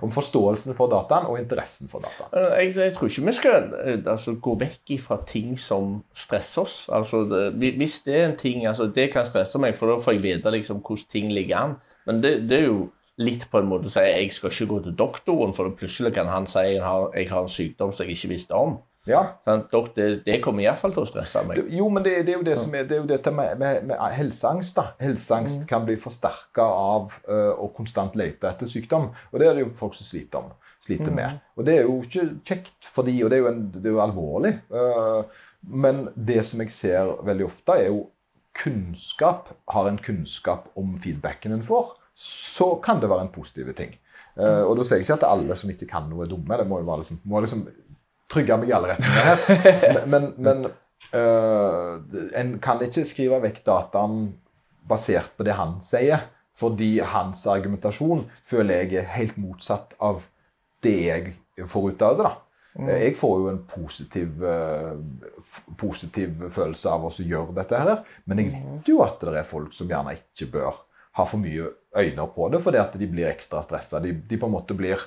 om forståelsen for dataen og interessen for dataen. Jeg, jeg tror ikke vi skal eh, altså, gå vekk fra ting som stresser oss. Altså, det, hvis det er en ting altså, Det kan stresse meg, for da får jeg vite liksom, hvordan ting ligger an. Men det, det er jo litt på en måte si jeg skal ikke gå til doktoren, for plutselig kan han si jeg har, jeg har en sykdom som jeg ikke visste om. Ja, Sånn, Det, det kommer iallfall til å stresse meg. Jo, men det, det er jo det som er, det er jo dette med, med, med helseangst. da. Helseangst kan bli forsterka av øh, å konstant lete etter sykdom. Og det er det jo folk som sliter, om, sliter med. Og det er jo ikke kjekt for de, og det er jo, en, det er jo alvorlig. Uh, men det som jeg ser veldig ofte, er jo kunnskap. Har en kunnskap om feedbacken en får, så kan det være en positiv ting. Uh, og da sier jeg ikke at alle som ikke kan noe, er dumme. Det må jo være liksom, må liksom trygge meg i alle retninger her. <laughs> Men, men uh, en kan ikke skrive vekk dataen basert på det han sier, fordi hans argumentasjon føler jeg er helt motsatt av det jeg får ut av det. da. Mm. Jeg får jo en positiv, uh, positiv følelse av å gjøre dette her, men jeg vet jo at det er folk som gjerne ikke bør ha for mye øyne på det, fordi at de blir ekstra stressa. De, de på en måte blir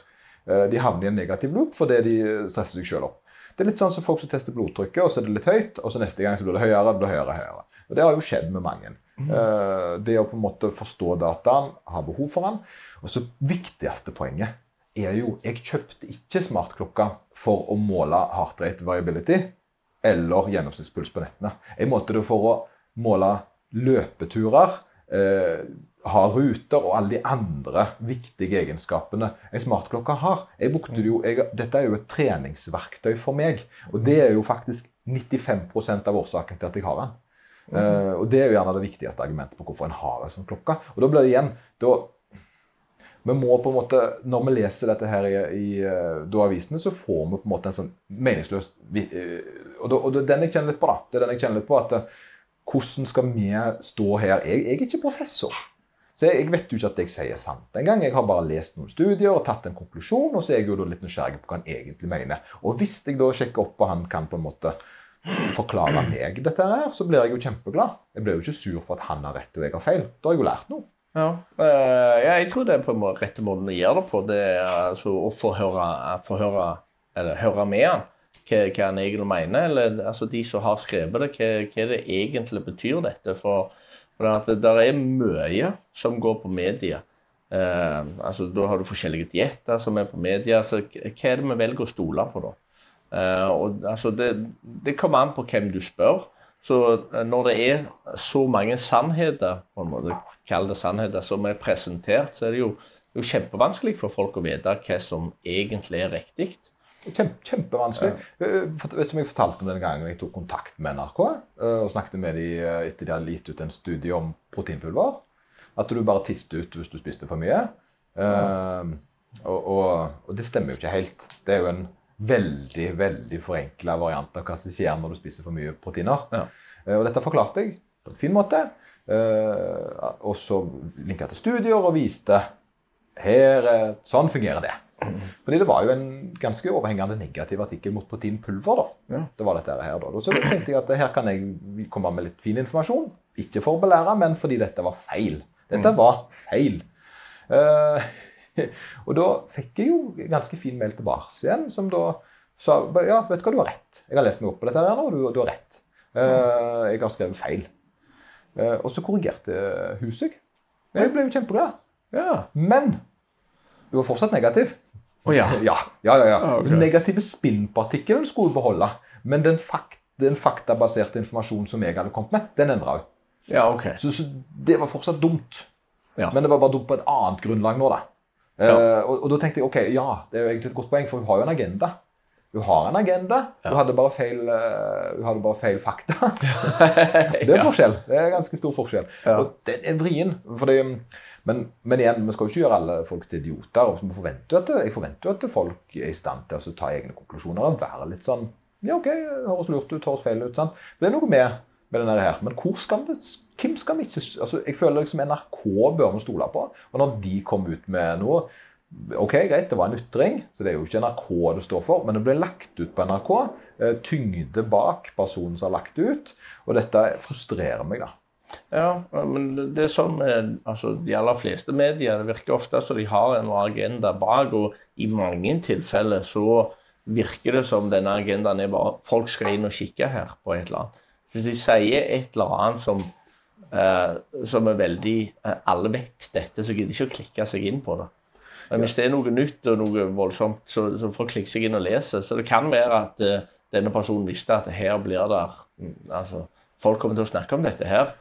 Eh, de havner i en negativ loop fordi de stresser seg sjøl opp. Det er litt sånn som folk som tester blodtrykket, og så er det litt høyt, og så neste gang så blir det høyere, det blir høyere, høyere. Og Det har jo skjedd med mange. Mm. Det å på en måte forstå dataen, ha behov for den. Og så viktigste poenget er jo Jeg kjøpte ikke smartklokka for å måle heart rate variability eller gjennomsnittspuls på nettene. Jeg måtte det for å måle løpeturer, eh, ha ruter og alle de andre viktige egenskapene ei smartklokke har. Jeg brukte det jo, jeg, dette er jo et treningsverktøy for meg, og det er jo faktisk 95% av årsaken til at jeg har den. Eh, og Det er jo gjerne det viktigste argumentet på hvorfor en har en sånn klokke. Og da blir det igjen da, Vi må på en måte, Når vi leser dette her i, i eh, da avisene, så får vi på en måte en sånn meningsløs eh, Og, da, og det er den jeg kjenner litt på. da, det er den jeg kjenner litt på, at Hvordan skal vi stå her? Jeg, jeg er ikke professor. Så jeg, jeg vet jo ikke at jeg sier sant engang. Jeg har bare lest noen studier og tatt en konklusjon, og så er jeg jo da litt nysgjerrig på hva han egentlig mener. Og hvis jeg da sjekker opp, og han kan på en måte forklare meg dette her, så blir jeg jo kjempeglad. Jeg blir jo ikke sur for at han har rett og jeg har feil. Da har jeg jo lært noe. Ja. Eh, ja, jeg tror det er på en måte rette måten å gjøre det på. Det er altså å få høre, eller høre med han hva, hva han egentlig mener. Eller altså de som har skrevet det, hva, hva det egentlig betyr dette. For, for det er mye som går på media. Eh, altså Da har du forskjellige dietter som er på media. så hva er det vi velger å stole på, da? Eh, og altså det, det kommer an på hvem du spør. Så eh, når det er så mange sannheter, på en måte, kall det sannheter, som er presentert, så er det jo, det er jo kjempevanskelig for folk å vite hva som egentlig er riktig. Kjempe, kjempevanskelig. Ja. for- Vet du om jeg fortalte om den gangen jeg tok kontakt med NRK eh, og snakket med dem etter de hadde gitt ut en studie om proteinpulver? At du bare tiste ut hvis du spiste for mye. Eh, og, og, og det stemmer jo ikke helt. Det er jo en veldig veldig forenkla variant av hva som skjer når du spiser for mye proteiner. Ja. Uh, og dette forklarte jeg på en fin måte. Uh, og så linka til studier og viste her, eh, sånn fungerer det. Fordi det var jo en ganske overhengende negativ artikkel mot proteinpulver. da. Ja. Det var dette her da. Så da tenkte jeg at her kan jeg komme med litt fin informasjon. Ikke for å belære, men fordi dette var feil. Dette var feil. Uh, <laughs> og da fikk jeg jo ganske fin mail tilbake igjen, som da sa ja, vet du hva, du har rett. Jeg har lest meg opp på dette her nå, og du, du har rett. Uh, jeg har skrevet feil. Uh, og så korrigerte hun seg. Jeg ble jo kjempeglad. Ja. Men du var fortsatt negativ. Oh, ja. Ja, ja, ja. ja. Ah, ok. Den negative spinnpartikkelen skulle beholde. Men den, fakt, den faktabaserte informasjonen som jeg hadde kommet med, den endra hun. Ja, ok. Så, så det var fortsatt dumt. Ja. Men det var bare dumt på et annet grunnlag nå, da. Ja. Uh, og, og da tenkte jeg ok, ja, det er jo egentlig et godt poeng, for hun har jo en agenda. Hun har en agenda. Hun hadde bare feil, uh, hun hadde bare feil fakta. <laughs> det er forskjell. Det er ganske stor forskjell. Og den er vrien. Fordi, men, men igjen, vi skal jo ikke gjøre alle folk til idioter. og forventer at, jeg forventer jo at folk er i stand til å ta egne konklusjoner og være litt sånn Ja, OK, høres lurt ut, høres feil ut. sant? Det er noe med, med denne her. Men hvor skal vi, hvem skal vi ikke altså, Jeg føler liksom NRK bør vi stole på. Og når de kom ut med noe Ok, greit, det var en ytring, så det er jo ikke NRK det står for, men det ble lagt ut på NRK. eh, Tyngde bak personen som har lagt ut. Og dette frustrerer meg, da. Ja, men det- er sånn med altså, de aller fleste medier. Det virker ofte som de har en agenda bak, og i mange tilfeller så virker det som denne agendaen er bare folk skal inn og kikke her på et eller annet. Hvis de sier et eller annet som, eh, som er veldig eh, Alle vet dette, så gidder de ikke å klikke seg inn på det. Men hvis det er noe nytt og noe voldsomt, så, så folk klikke seg inn og lese. Så det kan være at eh, denne personen visste at her blir det mm, altså, Folk kommer til å snakke om dette her.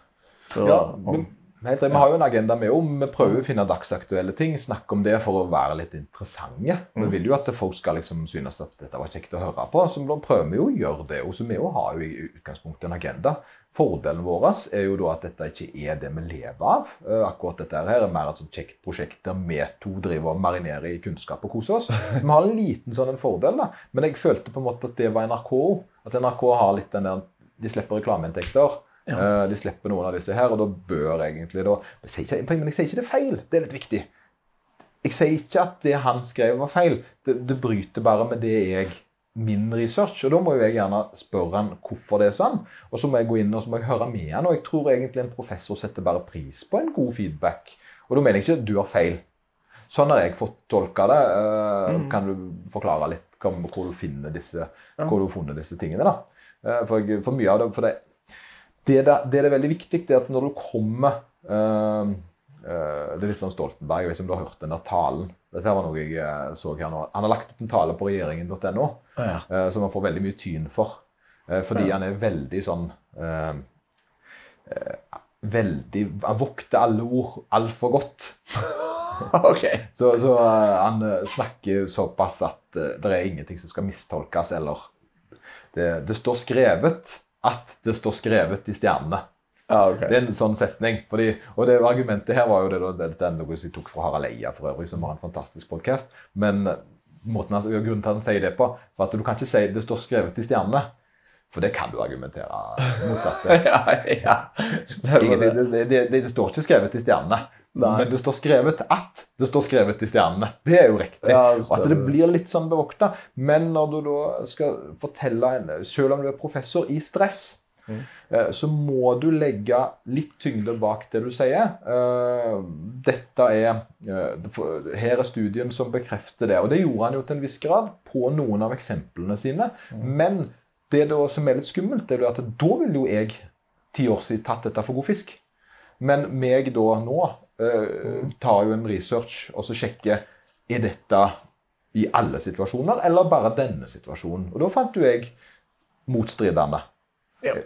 Så, Ja, men, helt Vi har jo en agenda med om vi prøver å finne dagsaktuelle ting. Snakke om det for å være litt interessante. Vi vil jo at folk skal liksom synes at dette var kjekt å høre på. Så da prøver vi jo å gjøre det. Og så vi òg har jo i utgangspunktet en agenda. Fordelen vår er jo da at dette ikke er det vi lever av. Eh, Akkurat dette her er mer et sånt kjekt prosjekt der vi to driver og marinerer i kunnskap og koser oss. Så vi har en liten sånn en fordel, da. Men jeg følte på en måte at det var NRK òg. At NRK har litt den der De slipper reklameinntekter. Eh, De slipper noen av disse her, og da bør egentlig da jeg sier ikke, Men jeg sier ikke det er feil. Det er litt viktig. Jeg sier ikke at det han skrev, var feil. Det, det bryter bare med det jeg min research. Og da må jo jeg gjerne spørre han hvorfor det er sånn. Og så må jeg gå inn og så må jeg høre med han. Og jeg tror egentlig en professor setter bare pris på en god feedback. Og da mener jeg ikke at du har feil. Sånn har jeg fått tolka det. Eh, Kan du forklare litt hvor du finner disse, hvor du har funnet disse tingene? da? Eh, for, jeg, for mye av det, for det, det, det, det er veldig viktig, det er at når du kommer eh, Det er litt sånn Stoltenberg, jeg vet ikke om du har hørt den der talen. Dette var noe jeg eh, så her nå. Han har lagt ut en tale på regjeringen.no Ja. som han får veldig mye tyn for. Fordi Ja. han er veldig sånn eh, Veldig Han vokter alle ord altfor godt. <laughs> okay. Så, så han snakker såpass at det er ingenting som skal mistolkes, eller det, det står skrevet at det står skrevet i stjernene. Ah, okay. Det er en sånn setning. Fordi, og det argumentet her var jo det, det, det er noe jeg tok fra Harald Eia for øvrig, som har en fantastisk podkast. Men måten han, grunnen til at han sier det på, for at du kan ikke si det står skrevet i stjernene. For det kan du argumentere mot. at det, <laughs> ja, ja. Det, det, det, det står ikke skrevet i stjernene. Nei. Men det står skrevet at det står skrevet i stjernene. Det er jo riktig. Ja, og at det blir litt sånn bevokta. Men når du da skal fortelle en Selv om du er professor i stress, Mm. eh, så må du legge litt tyngde bak det du sier. Eh, Dette er eh, Her er studien som bekrefter det. Og det gjorde han jo til en viss grad på noen av eksemplene sine. Mm. Men det da som er litt skummelt, det er at da ville jo jeg ti år siden tatt dette for god fisk. Men meg da nå tar jo en research og så sjekker er dette i alle situasjoner, eller bare denne situasjonen. Og da fant jo jeg motstridende. Ja.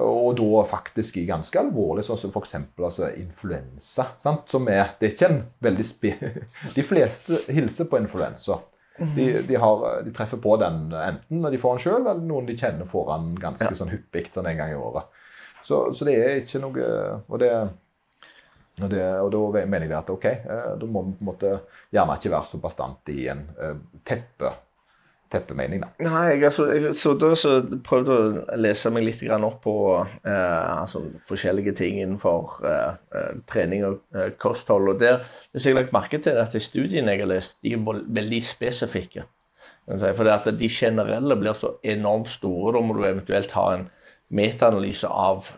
Og da faktisk i ganske alvorlig, sånn som f.eks. Altså influensa. Sant? Som er, det er ikke en veldig spe... <laughs> De fleste hilser på influensa. De, de, har, de treffer på den enten når de får den sjøl, eller noen de kjenner får den ganske sånn hyppig sånn en gang i året. Så, så det er ikke noe Og, det, og, det, og da mener jeg at ok, eh, da må vi på en måte gjerne ikke være så bastant i en eh, teppe, teppemening, da. Nei, jeg så, da så prøvde å lese meg litt opp på eh, altså, forskjellige ting innenfor eh, eh, trening og eh, kosthold. Og der som jeg lagt merke til, at studiene jeg har lest, de er veldig spesifikke. For det at de generelle blir så enormt store. Da må du eventuelt ha en metaanalyse av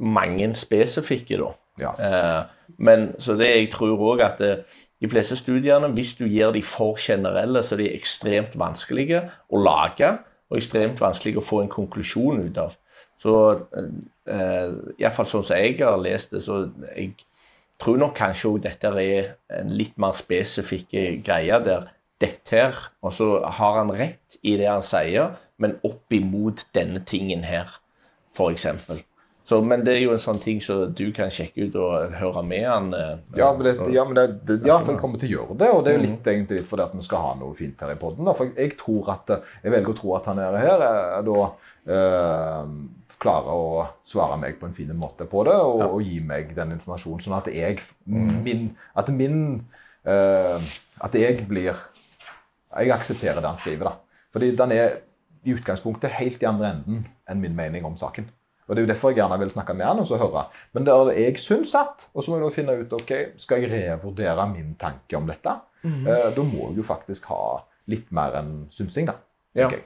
mange spesifikke, da. Ja. Eh, men så det jeg tror òg at eh, de fleste studiene, hvis du gir de for generelle, så er de ekstremt vanskelige å lage, og ekstremt vanskelige å få en konklusjon ut av. Så eh, iallfall sånn som jeg har lest det, så jeg tror nok kanskje òg dette er en litt mer spesifikk greie der dette her, og så har han rett i det han sier, men opp imot denne tingen her, eksempel. Så, men det er jo en sånn ting som du kan sjekke ut og høre med han. eh, Ja, men det, så- ja, men det, det, ja, for jeg kommer til å gjøre det. Og det er jo litt egentlig litt fordi at vi skal ha noe fint her i podden. Da. For jeg, tror at, jeg velger å tro at han er her er da eh, klarer å svare meg på en fin måte på det, og, og gi meg den informasjonen, sånn at jeg min, At min eh, At jeg blir Jeg aksepterer det han skriver, da. Fordi den er i utgangspunktet helt i andre enden enn min mening om saken. Og Det er jo derfor jeg gjerne vil snakke med han og så høre. Men det er det jeg syns at, og så må jeg da finne ut ok, skal jeg revurdere min tanke om dette. eh, da må jeg jo faktisk ha litt mer enn synsing, da. Ja. jeg.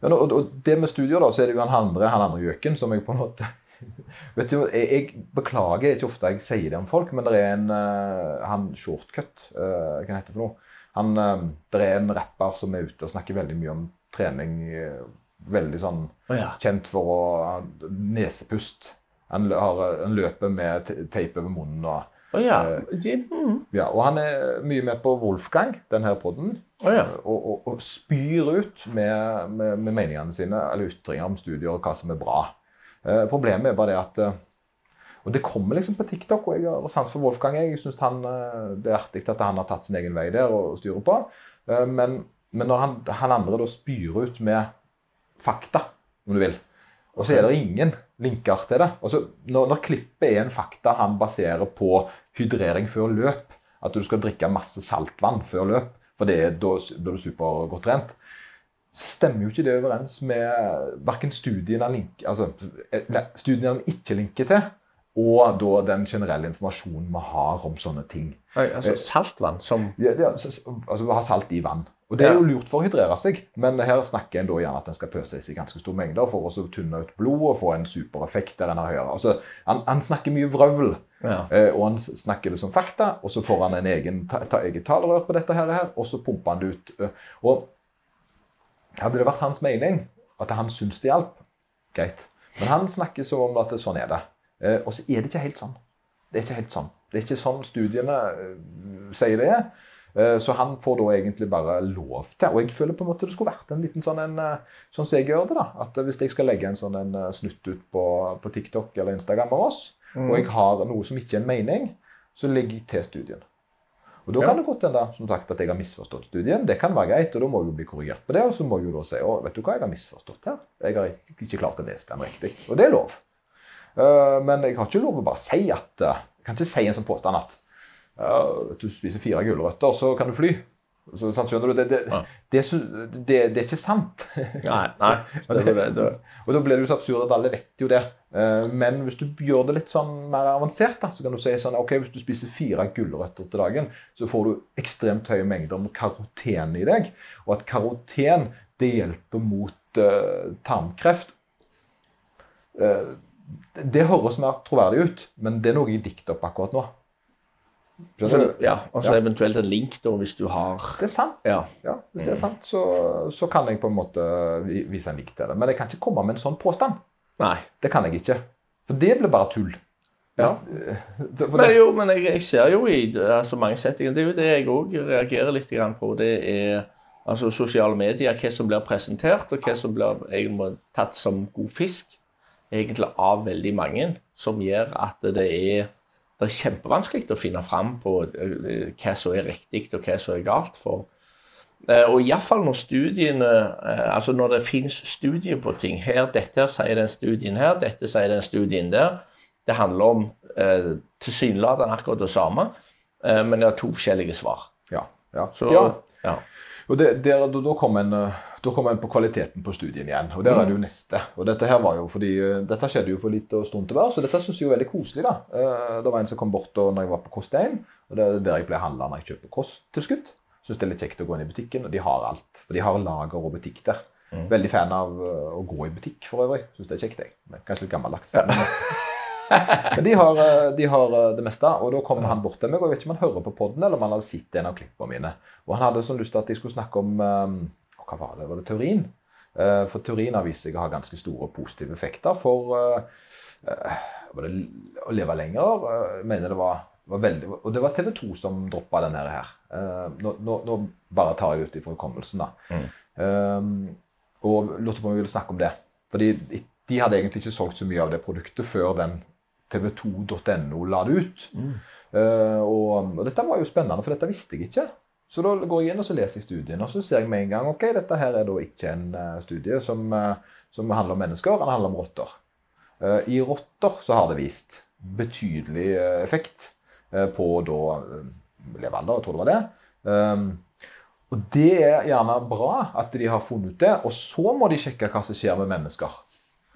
Men, og, og det med studier, da, så er det jo han andre, han andre gjøken som jeg på en måte <laughs> Vet du, jeg, jeg beklager ikke ofte jeg sier det om folk, men det er en uh, han shortcut uh, Hva heter det for noe? Han, uh, det er en rapper som er ute og snakker veldig mye om trening. eh, veldig sånn oh, ja. kjent for å nesepust. Han, har, han løper med te- teip over munnen. Og, oh, ja. Eh, De, mm. ja, og han er mye med på Wolfgang, denne podden, oh, ja. og, og, og spyr ut med, med, med meningene sine, eller ytringer om studier og hva som er bra. Eh, problemet er bare det at eh, Og det kommer liksom på TikTok, og jeg har sans for Wolfgang. Jeg eh, Det er artig at han har tatt sin egen vei der og styrer på. Eh, men, men når han, han andre da spyr ut med fakta, om du vil, og så er det ingen linker til det. Og når, når klippet er en fakta han baserer på hydrering før løp, at du skal drikke masse saltvann før løp, for det, da blir du supergodt trent, stemmer jo ikke det overens med verken studien han link, altså, studien nei, han ikke linker til, og da den generelle informasjonen vi har om sånne ting. Oi, Altså saltvann som Ja, ja, så- så- altså, vi har salt i vann. Og det er jo lurt for å hydrere seg, men her snakker en da gjerne at en skal pøse i seg ganske store mengder for å tynne ut blod og få en supereffekt der en har høyere. Altså, han, han snakker mye vrøvl, Ja. eh, og han snakker det som fakta, og så får han en egen ta, ta, eget talerør på dette her, og så pumper han det ut. eh, Og hadde det vært hans mening at han syns det hjalp, greit. Men han snakker som om at sånn er det. Eh, og så er det ikke helt sånn. Det er ikke helt sånn. Det er ikke sånn studiene sier det er. Eh, Så han får da egentlig bare lov til. Og jeg føler på en måte det skulle vært en liten sånn en, eh, sånn som jeg gjør det. da, At hvis jeg skal legge en sånn en eh, snutt ut på, på TikTok eller Instagram med oss, og jeg har noe som ikke er en mening, så legger jeg til studien. Og Da Ja. kan det godt hende som sagt, at jeg har misforstått studien. Det kan være greit, og da må jeg jo bli korrigert på det. Og så må jeg jo da si å, vet du hva, jeg har misforstått her. Jeg har ikke klart å lese den riktig. Og det er lov. Eh, men jeg har ikke lov å bare si at eh, Jeg kan ikke si en sånn påstand at at du spiser fire gulrøtter, så kan du fly. Så, sant, skjønner du? Det, det, Ja. det, det, er ikke sant. Nei, nei. <laughs> Og da blir det jo så absurd at alle vet jo det. Eh, Men hvis du gjør det litt sånn mer avansert, da, så kan du si sånn ok, hvis du spiser fire gulrøtter til dagen, så får du ekstremt høye mengder med karoten i deg. Og at karoten det hjelper mot uh, tarmkreft. Uh, det- det høres mer troverdig ut, men det er noe jeg dikter opp akkurat nå. Så, ja, og så Ja. eventuelt en link, da, hvis du har Det er sant. Ja. Ja, hvis det er sant, så, så kan jeg på en måte vise en link til det. Men jeg kan ikke komme med en sånn påstand. Nei. Det kan jeg ikke. For det blir bare tull. Ja. Hvis, <laughs> Men jo, men jeg, jeg ser jo i altså, mange settinger Det er jo det jeg òg reagerer litt på. Det er altså sosiale medier, hva som blir presentert, og hva som blir egentlig tatt som god fisk. Egentlig av veldig mange, som gjør at det er, det er kjempevanskelig å finne fram på eh, hva som er riktig, og hva som er galt. for Eh, Og iallfall når studiene eh, Altså når det finnes studier på ting. Her, Dette her sier den studien her, dette sier den studien der. Det handler om eh, tilsynelatende akkurat det samme, eh, men det er to forskjellige svar. ja, ja. Så, ja. ja. Og det, der, da, kom kommer en, da kommer en på kvaliteten på studien igjen. Og der er det jo neste. Og dette her var jo fordi, eh, dette skjedde jo for litt stund til hver, så dette syns jeg er veldig koselig. da. Eh, Det var en som kom bort da når jeg var på Kostein, og det er der jeg pleier å handle når jeg kjøper kosttilskudd. Syns det er litt kjekt å gå inn i butikken, og de har alt. For de har lager og butikk der. Veldig fan av eh, å gå i butikk for øvrig. Syns det er kjekt, jeg. Men Kanskje litt gammeldags. Ja. <laughs> Men de har, eh, de har eh, det meste, og da kom han bort til meg. og Jeg vet ikke om han hører på podden, eller om han hadde sett en av klippene mine. Og han hadde sånn lyst til at jeg skulle snakke om eh, Hva var det? Var det teorin? Eh, For teorin har vist seg å ha ganske store positive effekter for uh, det å leve lenger. Jeg mener det var, var veldig Og det var TV 2 som droppa denne her. Uh, Nå, nå, nå bare tar jeg det ut ifra hukommelsen, da. Eh, og lurte på om vi ville snakke om det. Fordi de hadde egentlig ikke solgt så mye av det produktet før den tv2.no la det ut. Eh, og, og dette var jo spennende, for dette visste jeg ikke. Så da går jeg inn og så leser jeg studien, og så ser jeg med en gang ok, dette her er da ikke en eh, studie som, eh, som handler om mennesker, den handler om rotter. Eh, I rotter så har det vist betydelig effekt på da levealder, jeg tror det var det. Um, og det er gjerne bra at de har funnet ut det, og så må de sjekke hva som skjer med mennesker.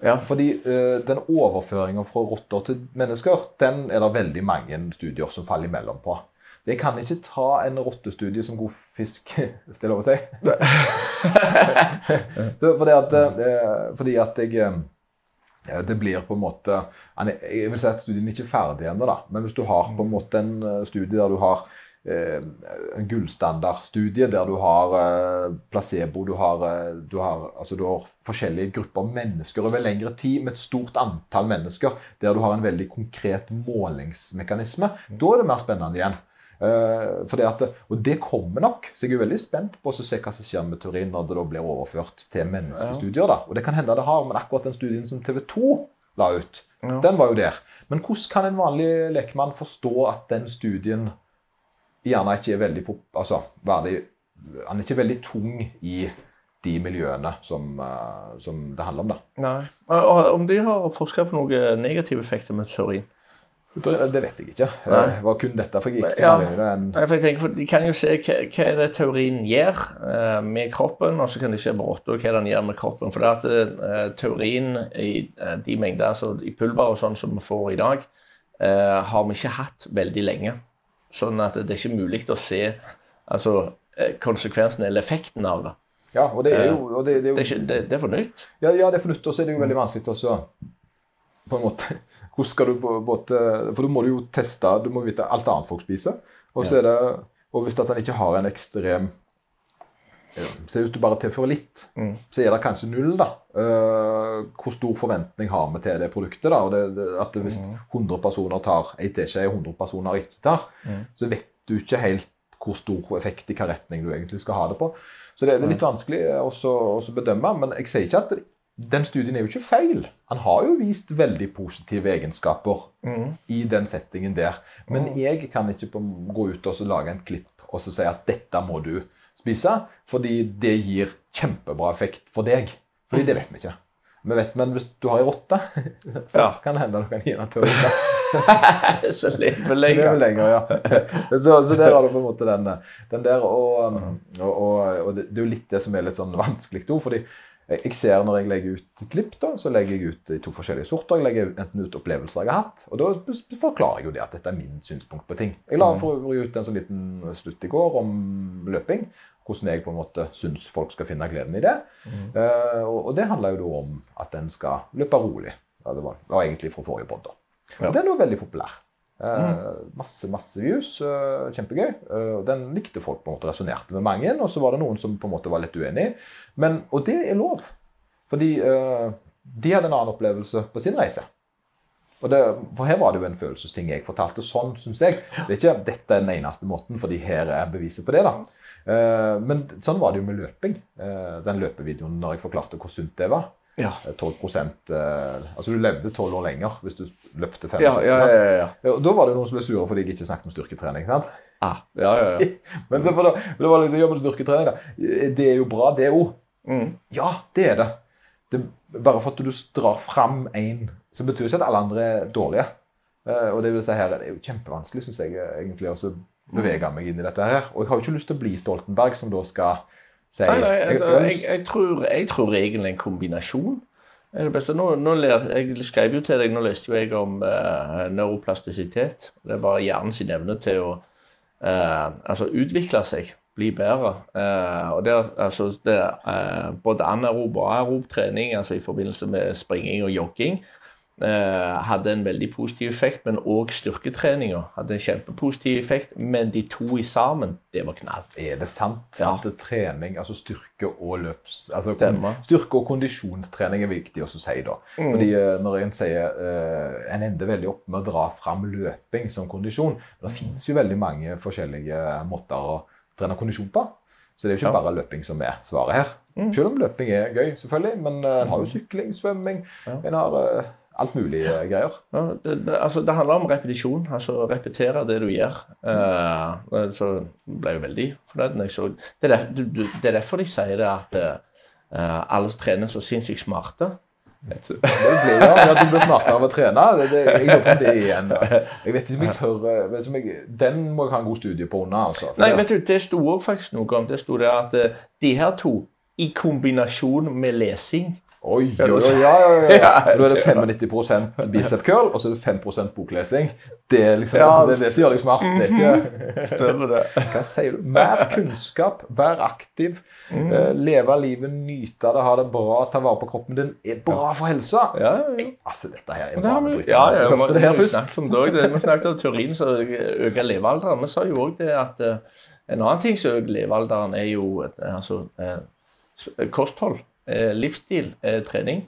Ja. Fordi uh, den overføringen fra rotter til mennesker, den er det veldig mange studier som faller imellom på. Så jeg kan ikke ta en rottestudie som god fisk, <laughs> hvis det er lov å si. <laughs> Fordi at, eh, fordi at jeg eh, Det blir på en måte Jeg vil si at studien ikke er ferdig ennå, da. Men hvis du har på en måte en eh, studie der du har en gullstandardstudie der du har placebo, du har, du, har, altså, du har forskjellige grupper mennesker over lengre tid med et stort antall mennesker, der du har en veldig konkret målingsmekanisme, da er det mer spennende igjen. Eh, fordi at, og det kommer nok, så jeg er veldig spent på å se hva som skjer med teorien når det da blir overført til menneskestudier. da. Og det kan hende det har, men akkurat den studien som TV 2 la ut, Ja. den var jo der. Men hvordan kan en vanlig lekmann forstå at den studien gjerne ikke er veldig pop, altså, verdig, Han er ikke veldig tung i de miljøene som, eh, som det handler om. da. Nei. Og Om de har forska på noen negative effekter med teorien? Det vet jeg ikke. Nei. Det var kun dette, for jeg gikk Ja. det enn for jeg tenker, for De kan jo se hva, hva det teorien gjør eh, med kroppen, og så kan de se på rotta hva den gjør med kroppen. For det at eh, teorien i eh, de mengder altså i pulver og sånn som vi får i dag, eh, har vi ikke hatt veldig lenge. Sånn at det er ikke mulig å se altså, eh, konsekvensen eller effekten av det. Ja, og det er jo, det, det er jo Det er, ikke, det, det er for nytt. Ja, ja, det er for nytt, og så er det jo veldig vanskelig også på en måte, Hvordan skal du på en For da må du jo teste, du må vite alt annet folk spiser. Og så er det, og hvis at en ikke har en ekstrem Så hvis du bare tilfører litt, Mm. så er det kanskje null, da. Uh, hvor stor forventning har vi til det produktet? da, og det, det, at Hvis 100 personer tar ei teskje, og 100 personer ikke tar, så vet du ikke helt hvor stor effekt i hvilken retning du egentlig skal ha det på. Så det, det er litt vanskelig også bedømme. Men jeg sier ikke at det, den studien er jo ikke feil. Han har jo vist veldig positive egenskaper i den settingen der. Men jeg kan ikke gå ut og så lage en klipp og så si at dette må du spise, fordi det gir kjempebra effekt for deg. Fordi det vet vi ikke. Vi vet, men hvis du har ei rotte, <laughs> så Ja. kan det hende du kan gi den til å vinne. <laughs> Så lever er lenger. lenger, ja. <laughs> Så, så der har du på en måte den, den der. Og, um, og, og, og det, er jo litt det som er litt sånn vanskelig fordi jeg jeg ser når jeg legger ut klipp, da, så legger jeg ut i to forskjellige sorter. Jeg legger enten ut opplevelser jeg har hatt, og da forklarer jeg jo det at dette er min synspunkt på ting. Jeg la for øvrig ut en sånn liten slutt i går om løping. Hvordan jeg på en måte syns folk skal finne gleden i det. Eh, og, og det handler jo da om at en skal løpe rolig. Ja, det var, det var egentlig fra forrige podd. Ja. Og Den var veldig populær. Eh, Masse masse views. eh, kjempegøy. Eh, den likte folk. på en måte Resonnerte med mange. Og så var det noen som på en måte var litt uenig. Men, og det er lov. Fordi de hadde en annen opplevelse på sin reise. Og det, for her var det jo en følelsesting jeg fortalte. Sånn syns jeg. Det er ikke dette er den eneste måten, fordi her er beviset på det. da. Men sånn var det jo med løping. Den løpevideoen når jeg forklarte hvor sunt det var. Ja. Eh, 12 eh, Altså du levde 12 år lenger hvis du løpte 75. Ja, ja, ja, ja, og Da var det noen som ble sure fordi jeg ikke snakket om styrketrening. sant? Ah, ja, ja, ja. <laughs> Men så da, det var liksom, ja, men styrketrening da. Det er jo bra, det òg. Mm. Ja, det er det. det. Bare for at du drar fram én, så betyr ikke at alle andre er dårlige. Eh, og det, er jo dette her, det er jo kjempevanskelig, syns jeg, eh, egentlig, å bevege meg inn i dette her. Og jeg har jo ikke lyst til å bli Stoltenberg, som da skal Nei, nei, jeg, jeg, jeg, jeg, tror, jeg tror egentlig en kombinasjon er det beste. Nå, nå ler, jeg skrev jo til deg, nå leste jo jeg om uh, neuroplastisitet. Det er bare hjernen sin evne til å uh, altså utvikle seg, bli bedre. Uh, og det, altså, det eh, både anaerob og aerob trening altså i forbindelse med springing og jogging eh, hadde en veldig positiv effekt, men òg styrketreninga hadde en kjempepositiv effekt. Men de to i sammen, det var knall. Er det sant? Ja. At er trening, altså styrke og løps... Altså, styrke og kondisjonstrening er viktig å si da. Mm. Fordi eh, når en sier uh, En ender veldig opp med å dra fram løping som kondisjon. Det finnes jo veldig mange forskjellige måter å trene kondisjon på. Så det er jo ikke Ja. bare løping som er svaret her. Mm. Selv om løping er gøy, selvfølgelig. Men en uh, har jo sykling, svømming, Ja. en har eh, alt mulig eh, greier. Ja, det, det, altså, det handler om repetisjon. Altså repetere det du gjør. Uh, så ble jeg veldig fornøyd når jeg så Det er, der, du, du, det er derfor de sier det at uh, alle trener så sinnssykt smarte. Det blir ja, at du blir smartere av å trene. Det, det, jeg lurer på det er en Jeg vet ikke om jeg tør vet om jeg, Den må jeg ha en god studie på under. Altså, Nei, vet du, det sto òg faktisk noe om. Det sto det at de her to, i kombinasjon med lesing Oi, Ja, oi, oi, ja, ja, ja. Da er det det- 95 bicep curl, og så er det 5 boklesing. Det er liksom, Ja, det, det som gjør deg smart. Det er ikke Stemmer det. Hva sier du? Mer kunnskap, vær aktiv, Mm. uh, leve livet, nyte det, ha det bra, ta vare på kroppen din. er bra for helsa. Ja, ja, ja. Altså, dette her er en vi, ja, ja, hørte det her først. Vi snakket om teorien som øker levealderen. Vi sa jo òg det at uh, en annen ting som øker levealderen, er jo uh, altså, kosthold, livsstil, eh, trening.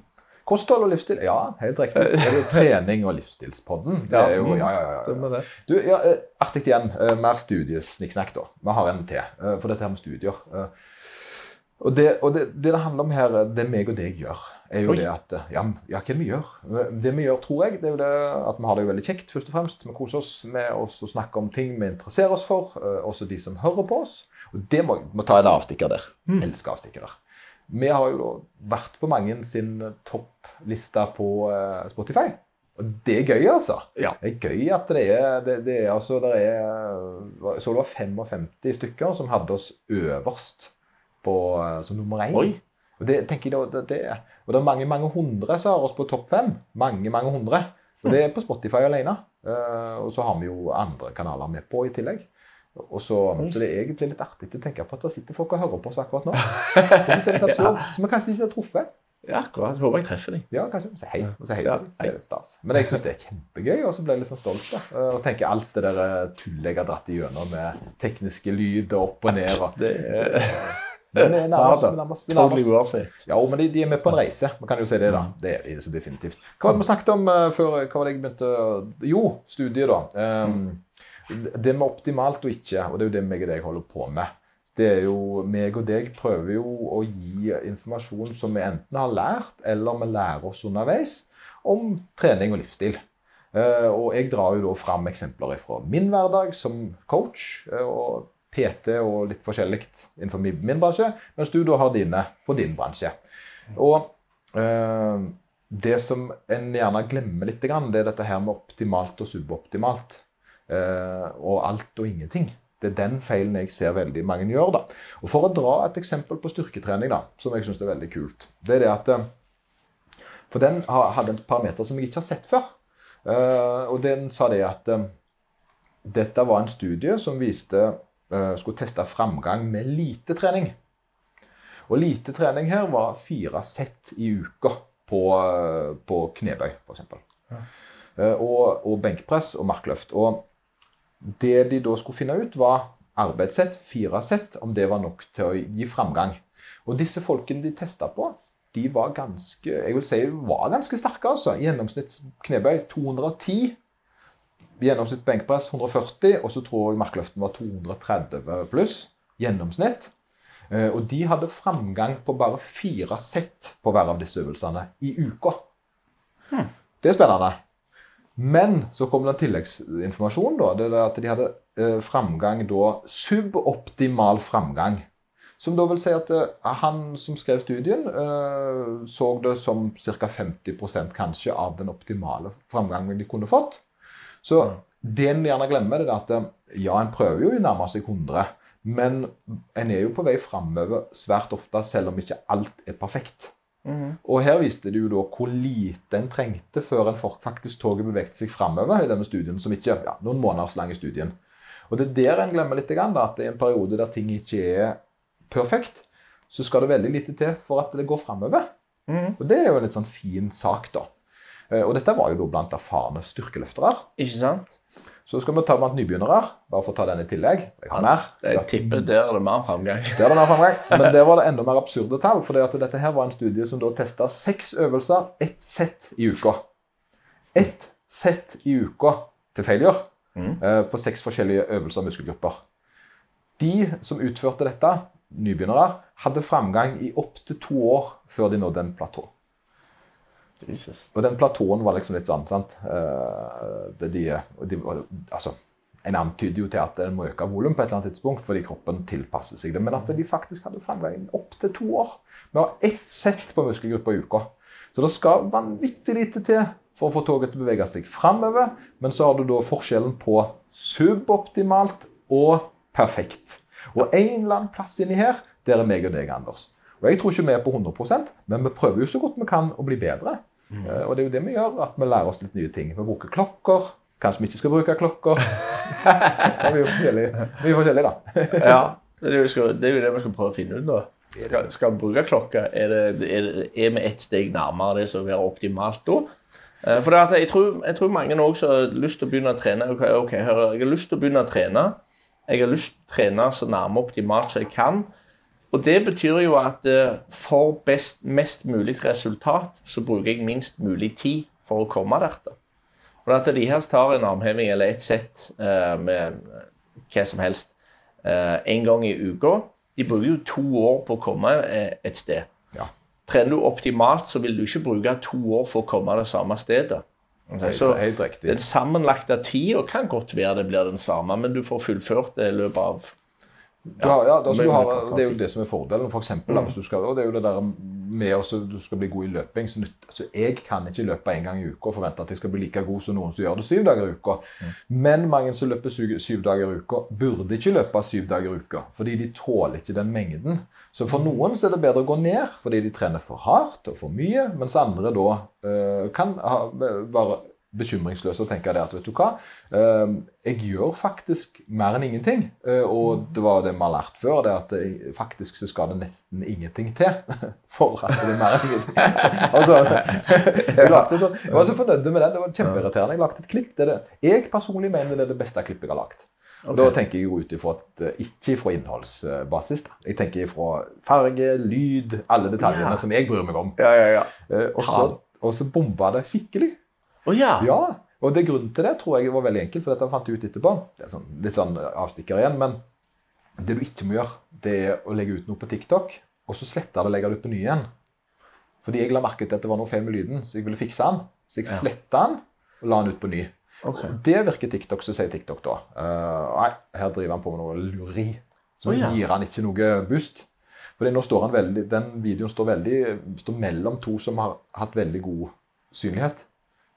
Kosthold og livsstil. Ja, helt riktig. Det er jo <laughs> trening og livsstilspodden. Det er jo, mm, ja, ja, ja, ja. Stemmer det. Du, ja, eh, Artig igjen. eh, Mer studiesnikksnakk, da. Vi har en til. eh, For dette her med studier. eh, Og det og det, det det handler om her, eh, det meg og deg gjør, er jo Oi. det at eh, Ja, ja hva vi gjør? Eh, Det vi gjør, tror jeg, det er jo det at vi har det jo veldig kjekt, først og fremst. Vi koser oss med oss å snakke om ting vi interesserer oss for. eh, Også de som hører på oss. Og det må, må ta en avstikker der. Elsker avstikker der. Vi har jo vært på mange sin toppliste på eh, Spotify. Og det er gøy, altså. Ja. Det er gøy at det er det, det er altså det er, Så det var 55 stykker som hadde oss øverst på, eh, som nummer én. Oi. Og det tenker jeg det, det, og det er mange mange hundre som har oss på topp fem. Mange, mange hundre. Og det er på Spotify alene. Eh, og så har vi jo andre kanaler med på i tillegg. Og så, så det er egentlig litt artig å tenke på at det sitter folk og hører på oss akkurat nå. <laughs> Jeg det er litt absurd, Som vi kanskje ikke har truffet. Ja, akkurat. Håper jeg treffer dem. Ja, kanskje. Si hei. Og si hei Ja. Det er litt stas. Men jeg syns det er kjempegøy, og så ble jeg litt sånn stolt. da. Eh, Og tenker alt det der eh, tullet jeg har dratt igjennom med tekniske lyd og opp og ned. og Det er <laughs> Men det er nærmest, Ja nærmest, nærmest. totally worth it. Ja, men de, de er med på en reise. Man kan jo si det, da. Det er de så definitivt. Hva var det vi snakket om eh, før? Hva var det jeg begynte Jo, studiet, da. Um, Det med optimalt og ikke, og det er jo det meg og deg holder på med. Det er jo, meg og deg prøver jo å gi informasjon som vi enten har lært, eller vi lærer oss underveis, om trening og livsstil. Eh, og jeg drar jo da fram eksempler fra min hverdag som coach eh, og PT og litt forskjellig innenfor min bransje, mens du da har dine for din bransje. Og eh, det som en gjerne glemmer litt, det er dette her med optimalt og suboptimalt. Eh, og alt og ingenting. Det er den feilen jeg ser veldig mange gjør. da. Og For å dra et eksempel på styrketrening, da, som jeg syns er veldig kult, det er det at eh, For den hadde en parameter som jeg ikke har sett før. Eh, og den sa det at dette var en studie som viste skulle teste framgang med lite trening. Og lite trening her var fire sett i uka på, på knebøy, f.eks. Ja. Og, og benkpress og markløft. Og det de da skulle finne ut, var arbeidssett, fire sett, om det var nok til å gi framgang. Og disse folkene de testa på, de var ganske jeg vil si, var ganske sterke. altså. Gjennomsnitts knebøy 210. Gjennomsnitt benkpress 140, og så tror jeg markløften var 230 pluss. Gjennomsnitt. Eh, Og de hadde framgang på bare fire sett på hver av disse øvelsene i uka. Det er spennende. Men så kom det en tilleggsinformasjon. da, det er at De hadde eh, framgang da, suboptimal framgang. Som da vil si at eh, han som skrev studien, eh, så det som ca. 50% kanskje av den optimale framgangen de kunne fått. Så det en gjerne glemmer, det er at ja, en prøver jo å nærme seg 100, men en er jo på vei framover svært ofte, selv om ikke alt er perfekt. Og her viste det jo da hvor lite en trengte før en faktisk toget beveget seg framover i denne studien, som ikke ja, noen måneders lang studien. Og det er der en glemmer litt, da, at i en periode der ting ikke er perfekt, så skal det veldig lite til for at det går framover. Og det er jo en litt sånn fin sak, da. Eh, Og dette var jo da blant erfarne styrkeløftere. Ikke sant? Så skal vi ta blant nybegynnere, bare for å ta den i tillegg. Jeg har mer. Jeg tipper der er det mer framgang. Der er det mer framgang. <laughs> Men der var det enda mer absurde tall. For dette her var en studie som da testa seks øvelser, ett sett i uka. Ett sett i uka til failure mm. på seks forskjellige øvelser og muskelgrupper. De som utførte dette, nybegynnere, hadde framgang i opptil to år før de nådde en platå. Jesus. Og den platåen var liksom litt sånn sant? Eh, det de, de, altså, En antyder jo til at en må øke volum på et eller annet tidspunkt fordi kroppen tilpasser seg det. Men at de faktisk hadde framgang opptil to år. Vi har ett sett på muskelgrupper i uka. Så det skal vanvittig lite til for å få toget til å bevege seg framover. Men så har du da forskjellen på suboptimalt og perfekt. Og en eller annen plass inni her, der er meg og deg, Anders. Og Jeg tror ikke vi er på 100% men vi prøver jo så godt vi kan å bli bedre. Mm. Og det er jo det vi gjør, at vi lærer oss litt nye ting. Vi bruker klokker. Kanskje vi ikke skal bruke klokker. <laughs> Vi er jo forskjellige, vi er forskjellige da. Ja, det er, jo, det vi skal prøve å finne ut nå. Skal, vi bruke klokka? Er, det, er, det, er vi ett steg nærmere det som er optimalt da? Eh, For jeg, tror, jeg tror mange også har lyst til å begynne å trene. Ok, okay, hør, jeg har lyst til å begynne å trene. Jeg har lyst til å trene så nærme optimalt som jeg kan. Og det betyr jo at eh, for best, mest mulig resultat, så bruker jeg minst mulig tid for å komme der. da. For at de her tar en armheving eller et sett eh, med hva som helst eh, en gang i uka. De bruker jo to år på å komme eh, et sted. Ja. Trener du optimalt, så vil du ikke bruke to år for å komme det samme stedet. Okay, Helt, Så helt riktig. den sammenlagte tida kan godt være det blir den samme, men du får fullført det i løpet av Ja, altså, men- du har, det det er jo det som er fordelen. For eksempel, du skal, og det er jo det der med også, du skal bli god i løping. Så altså, jeg kan ikke løpe én gang i uka og forvente at jeg skal bli like god som noen som gjør det syv dager i uka. Men mange som løper syv, syv dager i uka, burde ikke løpe syv dager i uka. Fordi de tåler ikke den mengden. Så for noen så er det bedre å gå ned fordi de trener for hardt og for mye, mens andre da øh, kan ha, bare bekymringsløs og tenke det at vet du hva, eh, jeg gjør faktisk mer enn ingenting. Eh, og det var det vi har lært før, det at det, faktisk så skal det nesten ingenting til <laughs> for at det er mer enn ingenting. <laughs> altså, <laughs> jeg, lagde så, jeg var så fornøyd med den. Det var kjempeirriterende. Jeg lagde et klipp. Det er det. Jeg personlig mener det er det beste klippet jeg har lagt. Og Da tenker jeg jo ut ifra eh, ikke fra innholdsbasis. Jeg tenker ifra farge, lyd, alle detaljene Ja. som jeg bryr meg om. Ja, ja, ja. Eh, og så bomba det skikkelig. Å ja. Ja, og det grunnen til det tror jeg var veldig enkelt, for dette fant jeg ut etterpå. Det er sånn, litt sånn avstikker igjen, men det du ikke må gjøre, det er å legge ut noe på TikTok, og så slette det og legge det ut på ny igjen. Fordi jeg la merke til at det var noe feil med lyden, så jeg ville fikse den. Så jeg sletta den og la den ut på ny. Ok. Det virker TikTok, så sier TikTok da. Uh, nei, her driver han på med noe lureri. Så oh, ja. gir han ikke noe boost. Fordi nå står han veldig, Den videoen står, veldig, står mellom to som har hatt veldig god synlighet.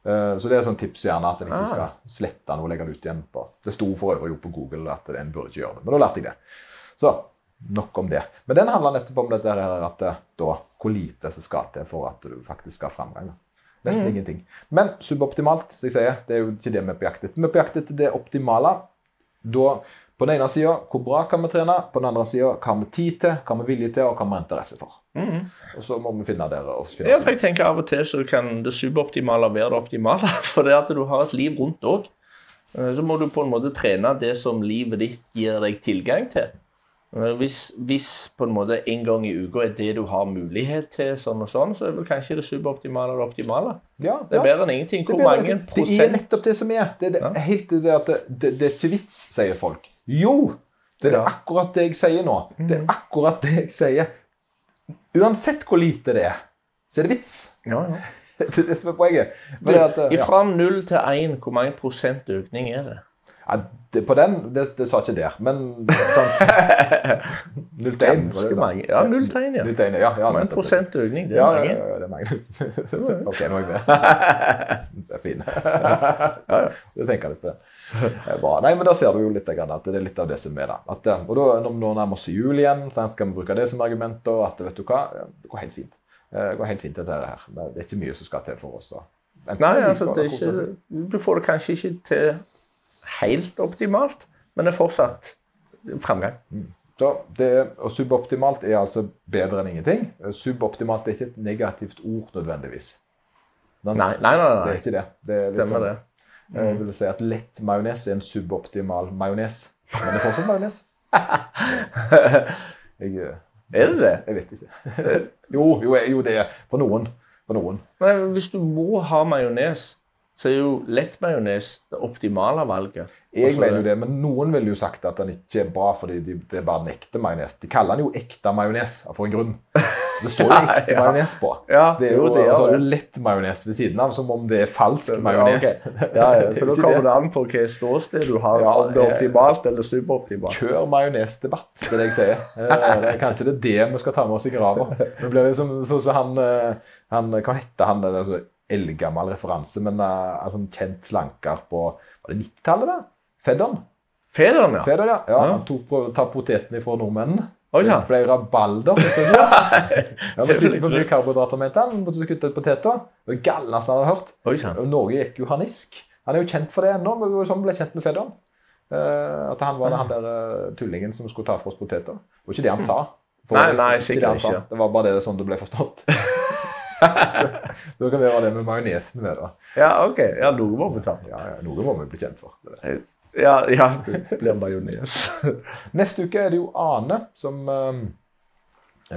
Eh, Så det er sånn tips gjerne at en ikke Ah. skal slette noe og legge det ut igjen. på. Det sto for øvrig på Google at en burde ikke gjøre det, men da lærte jeg det. Så nok om det. Men den handler nettopp om dette her at da, hvor lite som skal til for at du faktisk skal ha framgang. Nesten Nesten ingenting. Men suboptimalt, som jeg sier, det er jo ikke det vi er på jakt etter. Vi er på jakt etter det optimale. Da, på den ene sida, hvor bra kan vi trene? På den andre sida, hva har vi tid til, hva har vi vilje til, og hva har vi interesse for? Mm. Og så må vi finne dere og finne Ja, for jeg tenker Av og til så kan det suboptimale være det optimale. <laughs> For det at du har et liv rundt òg. Så må du på en måte trene det som livet ditt gir deg tilgang til. Eh, Hvis, hvis på en måte en gang i uka er det du har mulighet til, sånn og sånn, så er vel kanskje det suboptimale det optimale. Ja, Det er bedre enn ingenting. Det Hvor mange prosent Det er nettopp det som er. Det er det, Ja. helt det at det, det, det er ikke vits, sier folk. Jo! Det er Ja. akkurat det jeg sier nå. Det er akkurat det jeg sier. Uansett hvor lite det er, så er det vits. ja, ja. <laughs> Det er det som er poenget. Men at, ja. Fra null til én, hvor mange prosent økning er det? Ja, det, på den, det, det sa ikke der, men sant. <laughs> Null til én, Ganske mange. Ja, null til én, ja. Null til én, ja. ja men prosent økning? Det er Ja, ja, mange. ja, ja, det er mange. <laughs> ok, nå er jeg med. Det er fin. Det tenker jeg litt på. Det er bra. Nei, men Da ser du jo litt grann at det er litt av det som er da. At, eh, og da, når vi nærmer oss jul igjen, så skal vi bruke det som argument. og at vet du hva, Det går helt fint. Eh, Det går helt fint dette her. Det er ikke mye som skal til for oss. da. Enten Nei, altså, det ikke, du får det kanskje ikke til helt optimalt, men det er fortsatt framgang. Så det, og Suboptimalt er altså bedre enn ingenting. Suboptimalt er ikke et negativt ord nødvendigvis. Nei, nei, nei. Det er ikke det. det er litt Stemmer sånn- det. Jeg vil si at lett majones er en suboptimal majones. Men det er fortsatt majones. <laughs> Eh, Er det det? jeg vet ikke. <laughs> Jo, jo, jo, det er for noen. For noen. Men hvis du må ha majones, så er jo lettmajones det optimale valget. Jeg Også- mener jo det, men noen ville jo sagt at den ikke er bra fordi de, det er bare den ekte majones. De kaller den jo ekte majones for en grunn. Det står jo <laughs> ekte Ja. majones på. Ja, Det er jo, jo, det og så gjør det. lett majones ved siden av, som om det er falsk Ja, majones. Okay. <laughs> Ja, ja, så da kommer det. an på hvilket ståsted du har. Ja, om det er optimalt eller superoptimalt. Kjør majonesdebatt, det er det jeg sier. <laughs> Det er kanskje det er det vi skal ta med oss i grava. Nå blir det som så, så han, eh, han Hva heter han? Det er så eldgammel referanse, men uh, altså, kjent slanker på Var det 90-tallet, da? Feddon? Federen, ja. Fedon, ja. ja. Han tok på, ta potetene fra nordmennene. Oi. Det ble rabalder. <laughs> Ja, men spiste for mye karbohydrater, mente han. Måtte kutte ut poteter. Det var det galneste han hadde hørt. Oi. Og Norge gikk jo harnisk. Han er jo kjent for det ennå. men Sånn ble kjent med Fedon. Uh, at han var han der uh, tullingen som skulle ta for oss poteter. Det var ikke det han sa. Nei, det nei, sikkert han ikke. Det var bare det sånn det ble forstått. Da kan vi gjøre det med majonesen med, da. Ja, OK. Ja, noe må vi ta. Ja, ja, noe må vi bli kjent for. Ja, ja det blir majones. Neste uke er det jo Ane som, eh,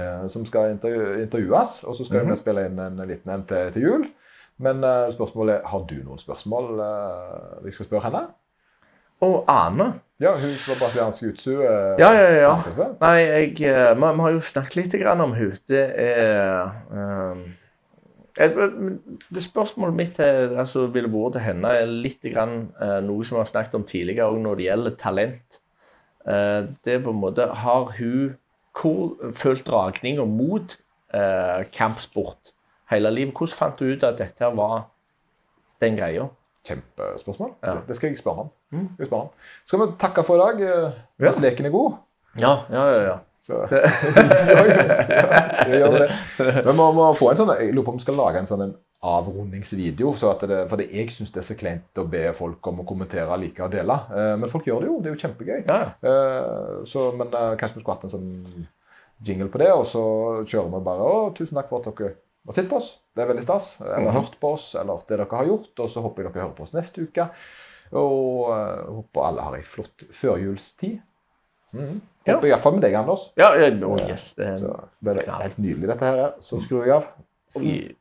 eh, som skal intervju intervjues. Og så skal Mhm. vi spille inn en liten en til, til jul. Men eh, spørsmålet er, har du noen spørsmål eh, vi skal spørre henne? Og Ane. Ja, hun fra brasiliansk jutsu. eh, Ja, ja, ja. Nei, jeg, eh, vi, har jo snakket litt grann om hun. Det er et- det Spørsmålet mitt er, altså, ville vært til henne er litt grann, eh, noe som vi har snakket om tidligere òg når det gjelder talent. Eh, det er på en måte Har hun hvor, følt dragninga mot eh, kampsport hele livet? Hvordan fant du ut at dette var den greia? Kjempespørsmål. Ja. Det, det skal jeg spørre om. Mm. Skal, vi takke for i dag? Hvis Ja. Leken er god? Ja, ja, ja. ja. Så <laughs> det. Vi <laughs> må, må få en sånn, jeg lurer på om vi skal lage en sånn en avrundingsvideo. Så at det, for det, jeg syns det er så kleint å be folk om å kommentere, like og dele. Eh, men folk gjør det jo. Det er jo kjempegøy. Ja. Eh, så, men eh, kanskje vi skulle hatt en sånn jingle på det, og så kjører vi bare Å, tusen takk for at dere har sett på oss. Det er veldig stas. Eller Mhm. hørt på oss, eller det dere har gjort. Og så håper jeg dere hører på oss neste uke. Og håper alle har ei flott førjulstid. Ja. Håper iallfall med deg, Anders. Ja, ja, oh, yes, det Så det er helt nydelig, dette her. Så skrur jeg av.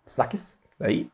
Snakkes. Nei.